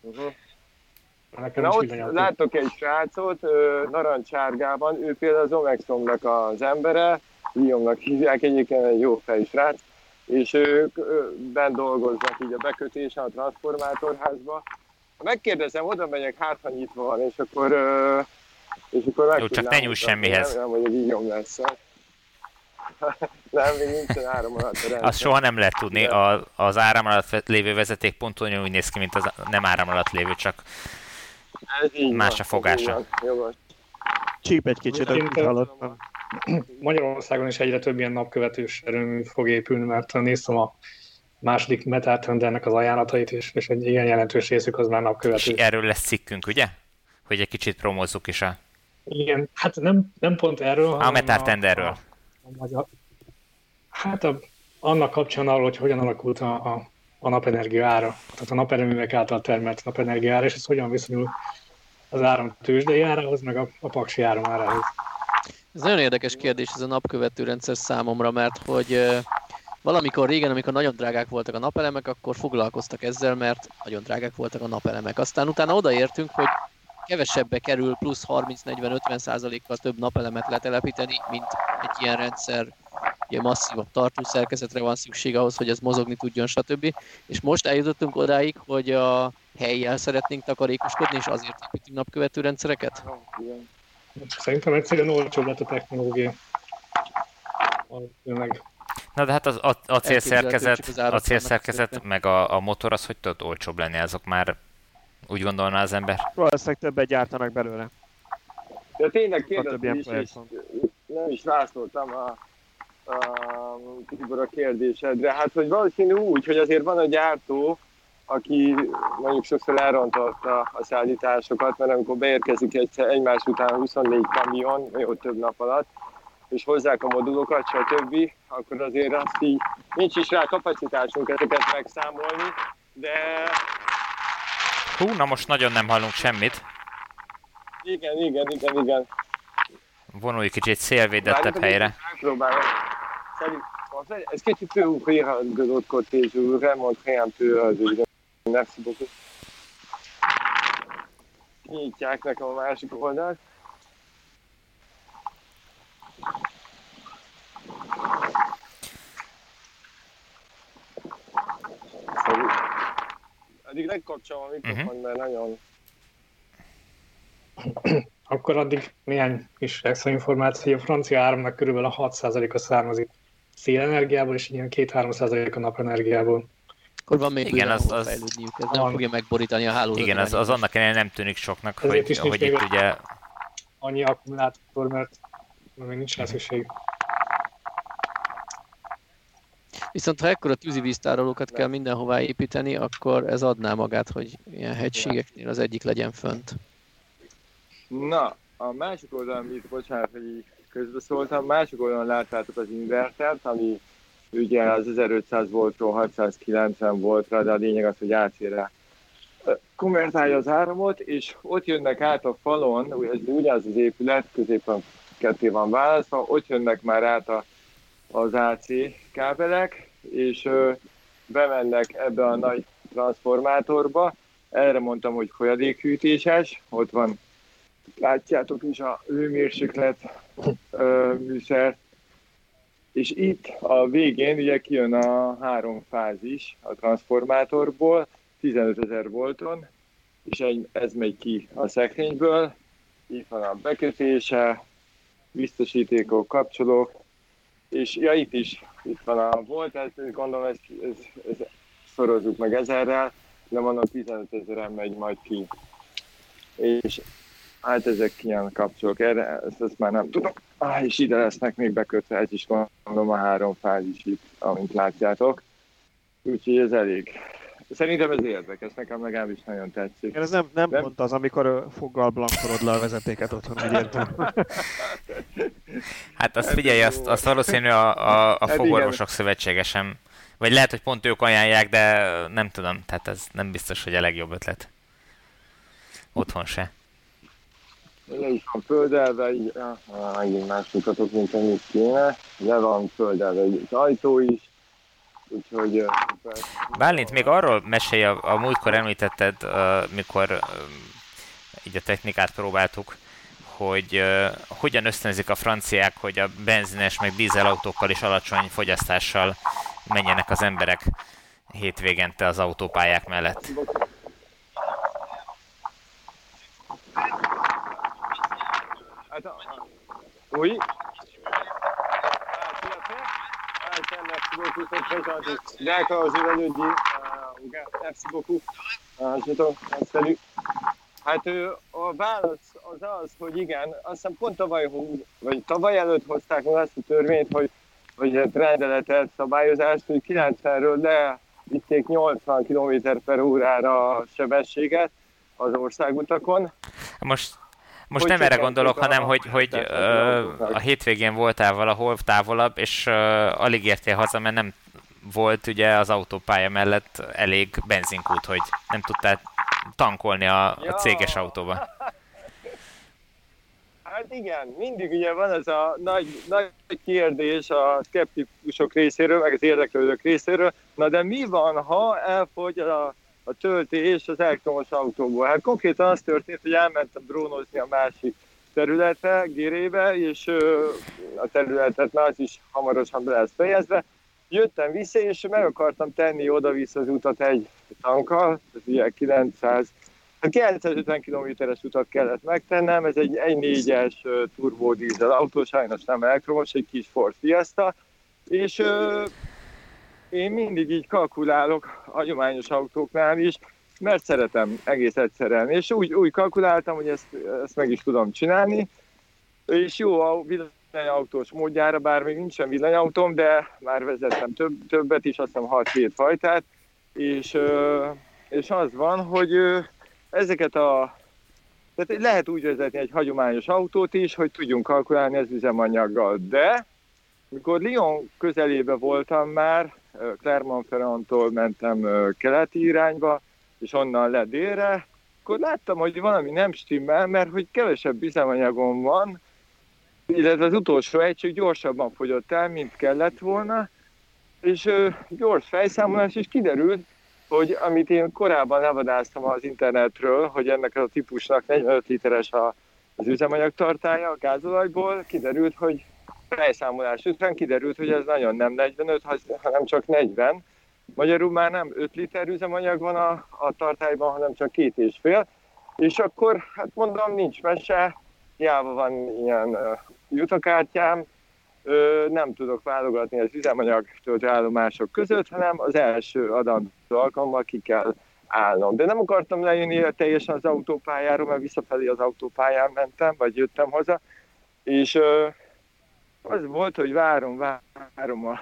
Uh-huh. Na ott látok egy srácot, narancsárgában, ő például az Omexomnak az embere, Liomnak hívják, egyébként egy jó fej srác, és ők bent dolgoznak így a bekötésen a transformátorházba. Ha megkérdezem, oda megyek, hát ha nyitva van, és akkor, és akkor meg Jó, csak ne nyújts semmihez. Nem, hogy egy lesz. nem, még nincsen áram alatt a rendszer. Azt soha nem lehet tudni. A, az áram alatt lévő vezeték pont olyan úgy néz ki, mint az nem áram alatt lévő, csak Ez más van, a fogása. Csíp egy kicsit, amit hallottam. Magyarországon is egyre több ilyen napkövetős erőmű fog épülni, mert néztem a második metátrend az ajánlatait, és, és egy igen jelentős részük az már napkövető. És erről lesz cikkünk, ugye? Hogy egy kicsit promózzuk is a... Igen, hát nem, nem pont erről, hanem a metártenderről. A, a, a, hát a, annak kapcsán arról, hogy hogyan alakult a, a, a napenergia ára, tehát a naperőművek által termelt napenergia ára, és ez hogyan viszonyul az áram tőzsdei árához, meg a, a paksi áram árához. Ez nagyon érdekes kérdés ez a napkövető rendszer számomra, mert hogy valamikor régen, amikor nagyon drágák voltak a napelemek, akkor foglalkoztak ezzel, mert nagyon drágák voltak a napelemek. Aztán utána odaértünk, hogy kevesebbe kerül plusz 30-40-50 százalékkal több napelemet letelepíteni, mint egy ilyen rendszer ugye masszívabb tartószerkezetre van szükség ahhoz, hogy ez mozogni tudjon, stb. És most eljutottunk odáig, hogy a helyjel szeretnénk takarékoskodni, és azért építünk napkövető rendszereket? Szerintem egyszerűen olcsóbb lett a technológia. Meg. Na de hát az a, a célszerkezet, a célszerkezet meg a, a motor az hogy tud olcsóbb lenni, azok már úgy gondolná az ember. Valószínűleg többet gyártanak belőle. De tényleg kérdeztem is, és nem is válaszoltam a, a Tibor a kérdésedre. Hát, hogy valószínű úgy, hogy azért van a gyártó, aki mondjuk sokszor elrontotta a szállításokat, mert amikor beérkezik egyszer egymás után 24 kamion, jó több nap alatt, és hozzák a modulokat, stb., akkor azért azt így nincs is rá kapacitásunk ezeket megszámolni, de... Hú, na most nagyon nem hallunk semmit. Igen, igen, igen, igen. Vonulj kicsit szélvédettebb helyre. Megpróbálom. Est-ce que tu peux ouvrir de l'autre côté Je voudrais montrer un peu Merci beaucoup. Kinyitják nekem a másik oldalt. Szóval, addig legkapcsolom a mikrofon, uh-huh. mert nagyon... Akkor addig néhány kis extra információ. A francia áramnak körülbelül a 6%-a származik szélenergiából, és ilyen 2-3% a napenergiából. Akkor van még igen, az, az, fejlődniük, ez nem fogja megborítani a hálózatot. Igen, az, az annak ellenére nem tűnik soknak, hogy, is hogy itt ugye... Annyi akkumulátor, mert még nincs rá szükség. Viszont ha ekkora tűzivíztárolókat kell mindenhová építeni, akkor ez adná magát, hogy ilyen hegységeknél az egyik legyen fönt. Na, a másik oldalon, amit bocsánat, hogy közbeszóltam, másik oldalon láttátok az invertert, ami ugye az 1500 voltról 690 voltra, de a lényeg az, hogy átére konvertálja az áramot, és ott jönnek át a falon, ez ugyanaz az épület, középen ketté van választva, ott jönnek már át a, az AC kábelek, és bemennek ebbe a nagy transformátorba. Erre mondtam, hogy folyadékhűtéses, ott van, látjátok is a hőmérséklet műszer, és itt a végén ugye kijön a három fázis a transformátorból, 15 ezer volton, és ez megy ki a szekrényből, itt van a bekötése, biztosítékok, kapcsolók, és ja, itt is, itt van a volt, ez, gondolom, ezt, ez, ez, szorozzuk meg ezerrel, de mondom, 15 ezeren megy majd ki. És hát ezek ilyen kapcsolók, erre, ezt, ezt már nem tudom. Ah, és ide lesznek még bekötve, ez is gondolom a három fázis itt, amint látjátok. Úgyhogy ez elég, Szerintem ez érdekes, nekem legalábbis nagyon tetszik. Ez nem, nem, nem? pont az, amikor foggal blankolod le a vezetéket otthon, hogy Hát azt figyelj, azt, azt valószínű a, a, a hát fogorvosok szövetsége sem, vagy lehet, hogy pont ők ajánlják, de nem tudom, tehát ez nem biztos, hogy a legjobb ötlet. Otthon se. Le is van földelve, így, ah, megint más mutatok, mint amit kéne. Le van földelve az ajtó is, Úgyhogy... Bálint, még arról mesélj, a, a múltkor említetted, uh, mikor uh, így a technikát próbáltuk, hogy uh, hogyan ösztönzik a franciák, hogy a benzines meg dízelautókkal és alacsony fogyasztással menjenek az emberek hétvégente az autópályák mellett. Hát, új, merci beaucoup, c'est très gentil. D'accord, je vais le dire. Uh, merci beaucoup. Uh, je te, salut. Hát a válasz az az, hogy igen, azt hiszem pont tavaly, vagy tavaly előtt hozták meg azt a törvényt, hogy, hogy rendeletet, szabályozást, hogy 90-ről le vitték 80 km per órára a sebességet az országutakon. Most most hogy nem erre gondolok, a, hanem hogy, hogy ö, a hétvégén voltál valahol távolabb, és ö, alig értél haza, mert nem volt ugye az autópálya mellett elég benzinkút, hogy nem tudtál tankolni a, a céges autóba. Hát igen, mindig ugye van ez a nagy, nagy kérdés a szkeptikusok részéről, meg az érdeklődők részéről, na de mi van, ha elfogy a a töltés az elektromos autóból. Hát konkrétan az történt, hogy elmentem drónozni a másik területre, Gérébe, és ö, a területet már az is hamarosan be lesz fejezve. Jöttem vissza, és meg akartam tenni oda-vissza az utat egy tankkal, ez ugye 900 950 kilométeres utat kellett megtennem, ez egy 1.4-es turbódízel autó, sajnos nem elektromos, egy kis Ford Fiesta, és én mindig így kalkulálok hagyományos autóknál is, mert szeretem egész egyszerűen, és úgy, úgy kalkuláltam, hogy ezt, ezt meg is tudom csinálni, és jó a villanyautós módjára, bár még nincsen villanyautóm, de már vezettem több, többet is, azt hiszem 6-7 fajtát, és, és az van, hogy ezeket a tehát lehet úgy vezetni egy hagyományos autót is, hogy tudjunk kalkulálni az üzemanyaggal, de mikor Lyon közelébe voltam már, Clermont-Ferrandtól mentem keleti irányba, és onnan le délre, akkor láttam, hogy valami nem stimmel, mert hogy kevesebb üzemanyagom van, illetve az utolsó egység gyorsabban fogyott el, mint kellett volna, és ö, gyors fejszámolás is kiderült, hogy amit én korábban levadáztam az internetről, hogy ennek a típusnak 45 literes a, az üzemanyag tartája a gázolajból, kiderült, hogy fejszámolás után kiderült, hogy ez nagyon nem 45, hanem csak 40. Magyarul már nem 5 liter üzemanyag van a, a tartályban, hanem csak két és fél. És akkor, hát mondom, nincs mese, hiába van ilyen uh, jutakártyám, uh, nem tudok válogatni az üzemanyag töltőállomások között, hanem az első adandó alkalommal ki kell állnom. De nem akartam lejönni teljesen az autópályáról, mert visszafelé az autópályán mentem, vagy jöttem haza, és uh, az volt, hogy várom, várom a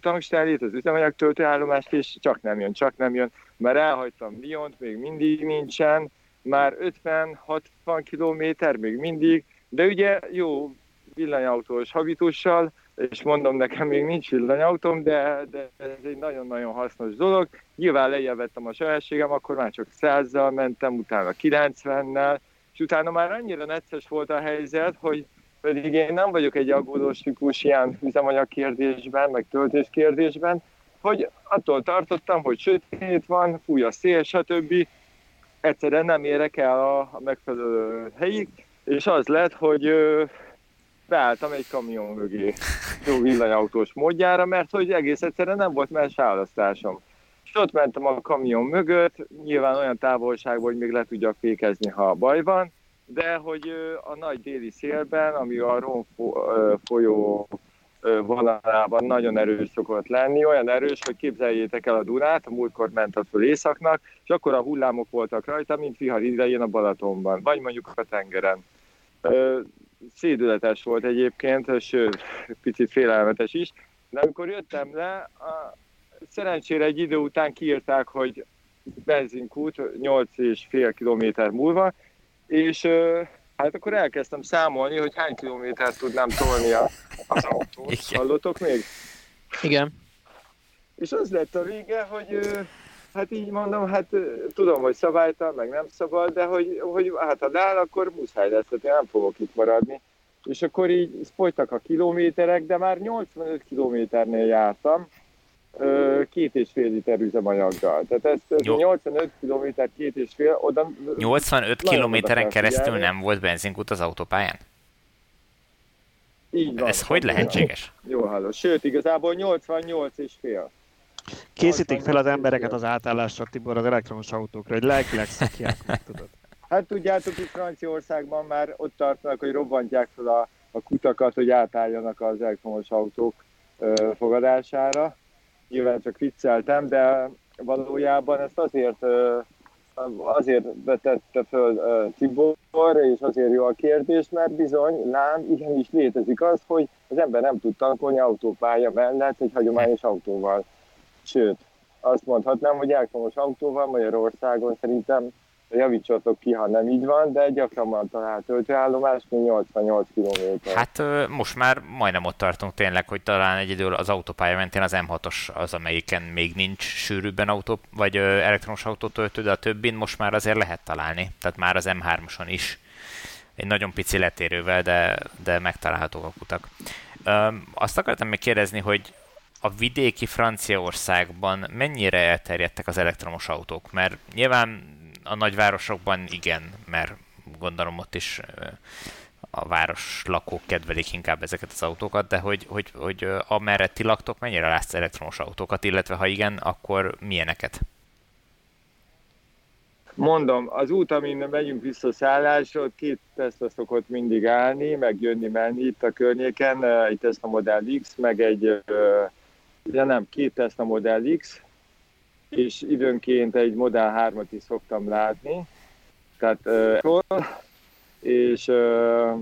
tankstárét, az üzemanyag töltőállomást, és csak nem jön, csak nem jön. Már elhagytam Lyont, még mindig nincsen, már 50-60 kilométer, még mindig, de ugye jó villanyautós habitussal, és mondom, nekem még nincs villanyautóm, de, de ez egy nagyon-nagyon hasznos dolog. Nyilván lejjebb vettem a sebességem, akkor már csak 100-zal mentem, utána 90-nel, és utána már annyira necces volt a helyzet, hogy pedig én nem vagyok egy aggódós típus ilyen üzemanyag kérdésben, meg töltés kérdésben, hogy attól tartottam, hogy sötét van, fúj a szél, stb. Egyszerűen nem érek el a, a megfelelő helyig, és az lett, hogy ö, beálltam egy kamion mögé, jó villanyautós módjára, mert hogy egész egyszerűen nem volt más választásom. És ott mentem a kamion mögött, nyilván olyan távolságban, hogy még le tudjak fékezni, ha baj van, de hogy a nagy déli szélben, ami a Ron folyó vonalában nagyon erős szokott lenni, olyan erős, hogy képzeljétek el a Dunát, a múltkor ment a föl északnak, és akkor a hullámok voltak rajta, mint vihar idején a Balatonban, vagy mondjuk a tengeren. Szédületes volt egyébként, sőt, picit félelmetes is, de amikor jöttem le, a, szerencsére egy idő után kiírták, hogy benzinkút 8,5 kilométer múlva, és Hát akkor elkezdtem számolni, hogy hány kilométert tudnám tolni az autót. Igen. Hallottok még? Igen. És az lett a vége, hogy hát így mondom, hát tudom, hogy szabálytal, meg nem szabad, de hogy, hogy hát ha áll, akkor muszáj lesz, tehát én nem fogok itt maradni. És akkor így folytak a kilométerek, de már 85 kilométernél jártam, két és fél liter üzemanyaggal. Tehát ez, ez 85 km, két és fél, oda... 85 kilométeren keresztül figyelni. nem volt benzinkút az autópályán? Így van. Ez hogy lehetséges? Jó halló. Sőt, igazából 88 és fél. Készítik fel az embereket az átállásra, Tibor, az elektromos autókra, hogy lelkileg szakják, tudod. Hát tudjátok, itt Franciaországban már ott tartanak, hogy robbantják fel a, a kutakat, hogy átálljanak az elektromos autók ö, fogadására nyilván csak vicceltem, de valójában ezt azért azért vetette föl Tibor, és azért jó a kérdés, mert bizony, lám, igenis létezik az, hogy az ember nem tud tankolni autópálya mellett egy hagyományos autóval. Sőt, azt mondhatnám, hogy elektromos autóval Magyarországon szerintem javítsatok ki, ha nem így van, de gyakran talált töltőállomás, mint 88 km. Hát most már majdnem ott tartunk tényleg, hogy talán egyedül az autópálya mentén az M6-os az, amelyiken még nincs sűrűbben autó, vagy elektromos autótöltő, de a többin most már azért lehet találni. Tehát már az M3-oson is. Egy nagyon pici letérővel, de, de megtalálhatók a kutak. Azt akartam még kérdezni, hogy a vidéki Franciaországban mennyire elterjedtek az elektromos autók? Mert nyilván a nagyvárosokban igen, mert gondolom ott is a város lakók kedvelik inkább ezeket az autókat, de hogy, hogy, hogy amerre ti laktok, mennyire látsz elektromos autókat, illetve ha igen, akkor milyeneket? Mondom, az út, amin megyünk vissza szállásra, ott két Tesla szokott mindig állni, meg jönni, menni itt a környéken, egy Tesla Model X, meg egy, de nem, két Tesla Model X, és időnként egy Model 3-at is szoktam látni. Tehát, uh, és uh,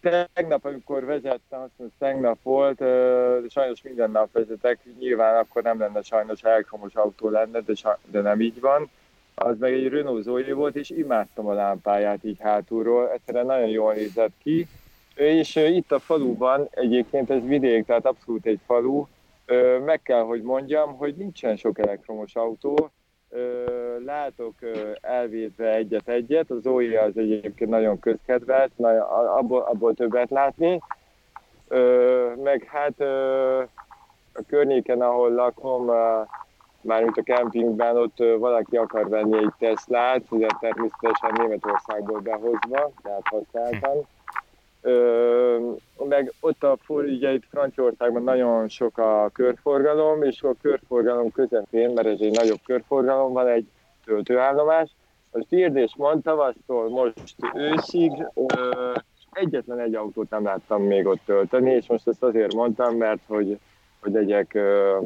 tegnap, amikor vezettem, azt mondom, tegnap volt, uh, sajnos minden nap vezetek, nyilván akkor nem lenne sajnos elektromos autó lenne, de, de nem így van. Az meg egy Renault Zoe volt, és imádtam a lámpáját így hátulról, egyszerűen nagyon jól nézett ki. És itt a faluban, egyébként ez vidék, tehát abszolút egy falu, meg kell, hogy mondjam, hogy nincsen sok elektromos autó. Látok elvétve egyet-egyet, az Zoe az egyébként nagyon közkedvelt, abból, abból többet látni. Meg hát a környéken, ahol lakom, mármint a kempingben, ott valaki akar venni egy Teslát, ugye természetesen Németországból behozva, tehát használtan meg ott a ugye itt Franciaországban nagyon sok a körforgalom, és a körforgalom közepén, mert ez egy nagyobb körforgalom, van egy töltőállomás. A kérdés mondta, tavasztól most őszig ö, egyetlen egy autót nem láttam még ott tölteni, és most ezt azért mondtam, mert hogy, hogy legyek ö,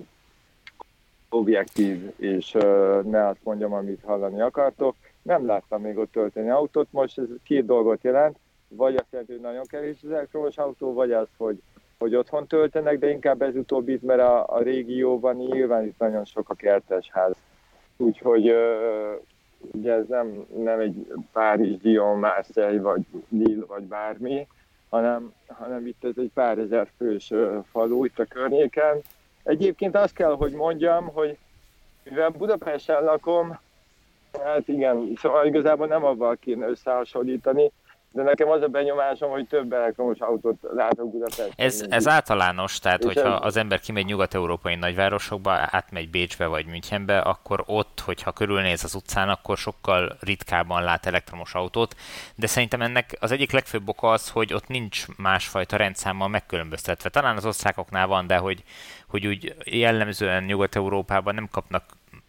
objektív, és ö, ne azt mondjam, amit hallani akartok. Nem láttam még ott tölteni autót, most ez két dolgot jelent vagy azt jelenti, hogy nagyon kevés az elektromos autó, vagy az, hogy, hogy otthon töltenek, de inkább ez utóbbit, mert a, a régióban nyilván itt nagyon sok a kertesház. Úgyhogy ugye ez nem, nem egy Párizs, Dion, Marseille, vagy Lille, vagy bármi, hanem, hanem itt ez egy pár ezer fős falu itt a környéken. Egyébként azt kell, hogy mondjam, hogy mivel Budapesten lakom, hát igen, szóval igazából nem avval kéne összehasonlítani, de nekem az a benyomásom, hogy több elektromos autót látok Budapesten. Ez, ez általános, tehát hogyha az ember kimegy nyugat-európai nagyvárosokba, átmegy Bécsbe vagy Münchenbe, akkor ott, hogyha körülnéz az utcán, akkor sokkal ritkábban lát elektromos autót, de szerintem ennek az egyik legfőbb oka az, hogy ott nincs másfajta rendszámmal megkülönböztetve. Talán az osztrákoknál van, de hogy, hogy úgy jellemzően Nyugat-Európában nem kapnak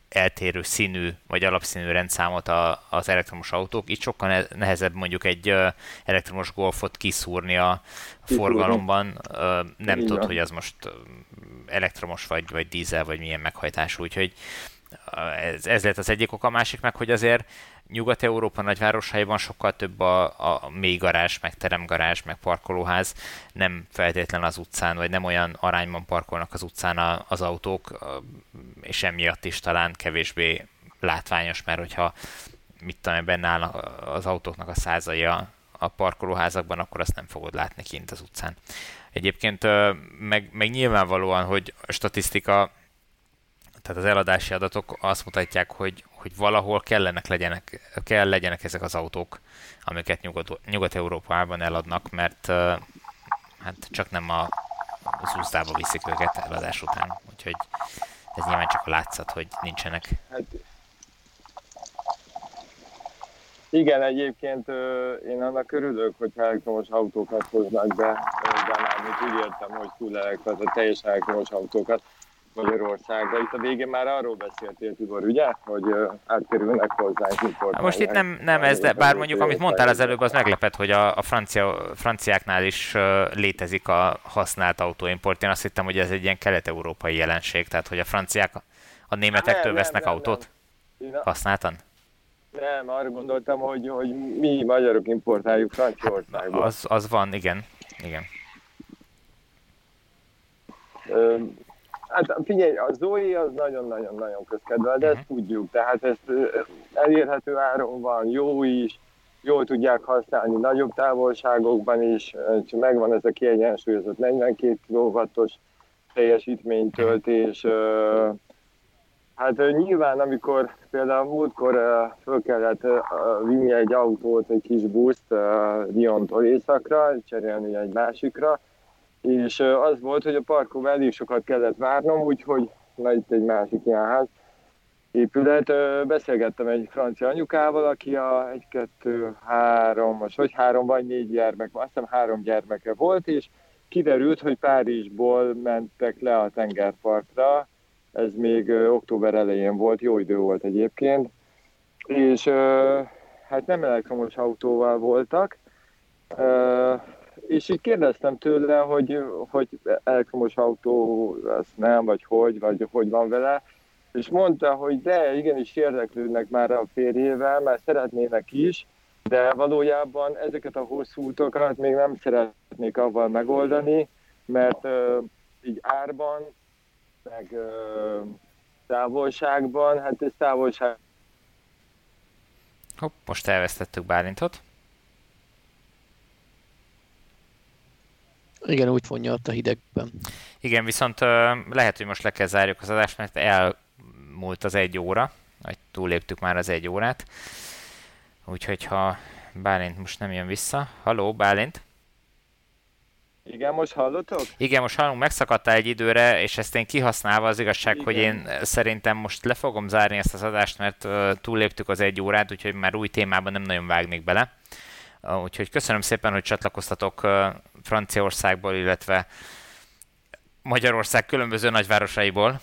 eltérő színű vagy alapszínű rendszámot a, az elektromos autók. Itt sokkal nehezebb mondjuk egy elektromos golfot kiszúrni a forgalomban. Nem tudod, hogy az most elektromos vagy, vagy dízel, vagy milyen meghajtású. Úgyhogy ez, ez lett az egyik oka, a másik meg, hogy azért Nyugat-Európa nagyvárosaiban sokkal több a, a mély garázs, meg teremgarázs, meg parkolóház, nem feltétlen az utcán, vagy nem olyan arányban parkolnak az utcán a, az autók, és emiatt is talán kevésbé látványos, mert hogyha mit tudom, benne áll az autóknak a százai a, a parkolóházakban, akkor azt nem fogod látni kint az utcán. Egyébként meg, meg nyilvánvalóan, hogy a statisztika tehát az eladási adatok azt mutatják, hogy, hogy valahol kellenek legyenek, kell legyenek ezek az autók, amiket Nyugat, Nyugat-Európában eladnak, mert hát csak nem a, az úszdába viszik őket eladás után. Úgyhogy ez nyilván csak a látszat, hogy nincsenek. Hát, igen, egyébként én annak örülök, hogy elektromos autókat hoznak be, de már úgy értem, hogy full elektromos, teljesen elektromos autókat Magyarországra. Itt a végén már arról beszéltél, Tibor, ugye? Hogy átkerülnek hozzánk importálják. Most itt nem, nem ez, de bár mondjuk, amit mondtál az előbb, az meglepett, hogy a, a francia, franciáknál is létezik a használt autóimport. Én azt hittem, hogy ez egy ilyen kelet-európai jelenség, tehát hogy a franciák a németektől nem, vesznek nem, autót nem. használtan? Nem, arra gondoltam, hogy, hogy mi magyarok importáljuk Franciaországba. Hát, az, az van, igen. igen. Hát figyelj, a Zoe az nagyon-nagyon-nagyon közkedvel, de ezt mhm. tudjuk, tehát ezt elérhető áron van, jó is, jól tudják használni nagyobb távolságokban is, megvan ez a kiegyensúlyozott 42 kW-os teljesítménytöltés. Hát nyilván, amikor például múltkor föl kellett vinni egy autót, egy kis buszt Lyontól északra, cserélni egy másikra, és az volt, hogy a parkon elég sokat kellett várnom, úgyhogy na itt egy másik ilyen ház épület. Beszélgettem egy francia anyukával, aki a egy, kettő, három, most hogy három vagy négy gyermek, azt hiszem három gyermeke volt, és kiderült, hogy Párizsból mentek le a tengerpartra, ez még október elején volt, jó idő volt egyébként, és hát nem elektromos autóval voltak, és így kérdeztem tőle, hogy, hogy elektromos autó az nem, vagy hogy, vagy hogy van vele, és mondta, hogy de, igenis érdeklődnek már a férjével, mert szeretnének is, de valójában ezeket a hosszú utakat még nem szeretnék avval megoldani, mert uh, így árban, meg uh, távolságban, hát ez távolság. Hopp, most elvesztettük Bálintot. Igen, úgy fonja ott a hidegben. Igen, viszont lehet, hogy most le kell zárjuk az adást, mert elmúlt az egy óra, vagy túléptük már az egy órát. Úgyhogy ha Bálint most nem jön vissza. Haló, Bálint? Igen, most hallotok? Igen, most hallunk, megszakadtál egy időre, és ezt én kihasználva az igazság, Igen. hogy én szerintem most le fogom zárni ezt az adást, mert túléptük az egy órát, úgyhogy már új témában nem nagyon vágnék bele. Úgyhogy köszönöm szépen, hogy csatlakoztatok Franciaországból, illetve Magyarország különböző nagyvárosaiból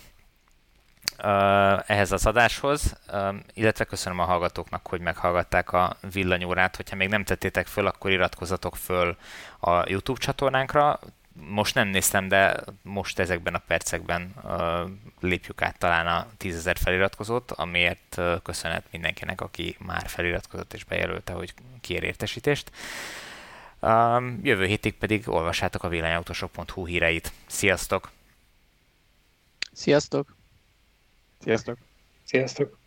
ehhez az adáshoz, illetve köszönöm a hallgatóknak, hogy meghallgatták a villanyórát. Hogyha még nem tettétek föl, akkor iratkozzatok föl a YouTube csatornánkra most nem néztem, de most ezekben a percekben lépjük át talán a 10.000 feliratkozót, amiért köszönet mindenkinek, aki már feliratkozott és bejelölte, hogy kér értesítést. Um, jövő hétig pedig olvassátok a villanyautósok.hu híreit. Sziasztok! Sziasztok! Sziasztok! Sziasztok!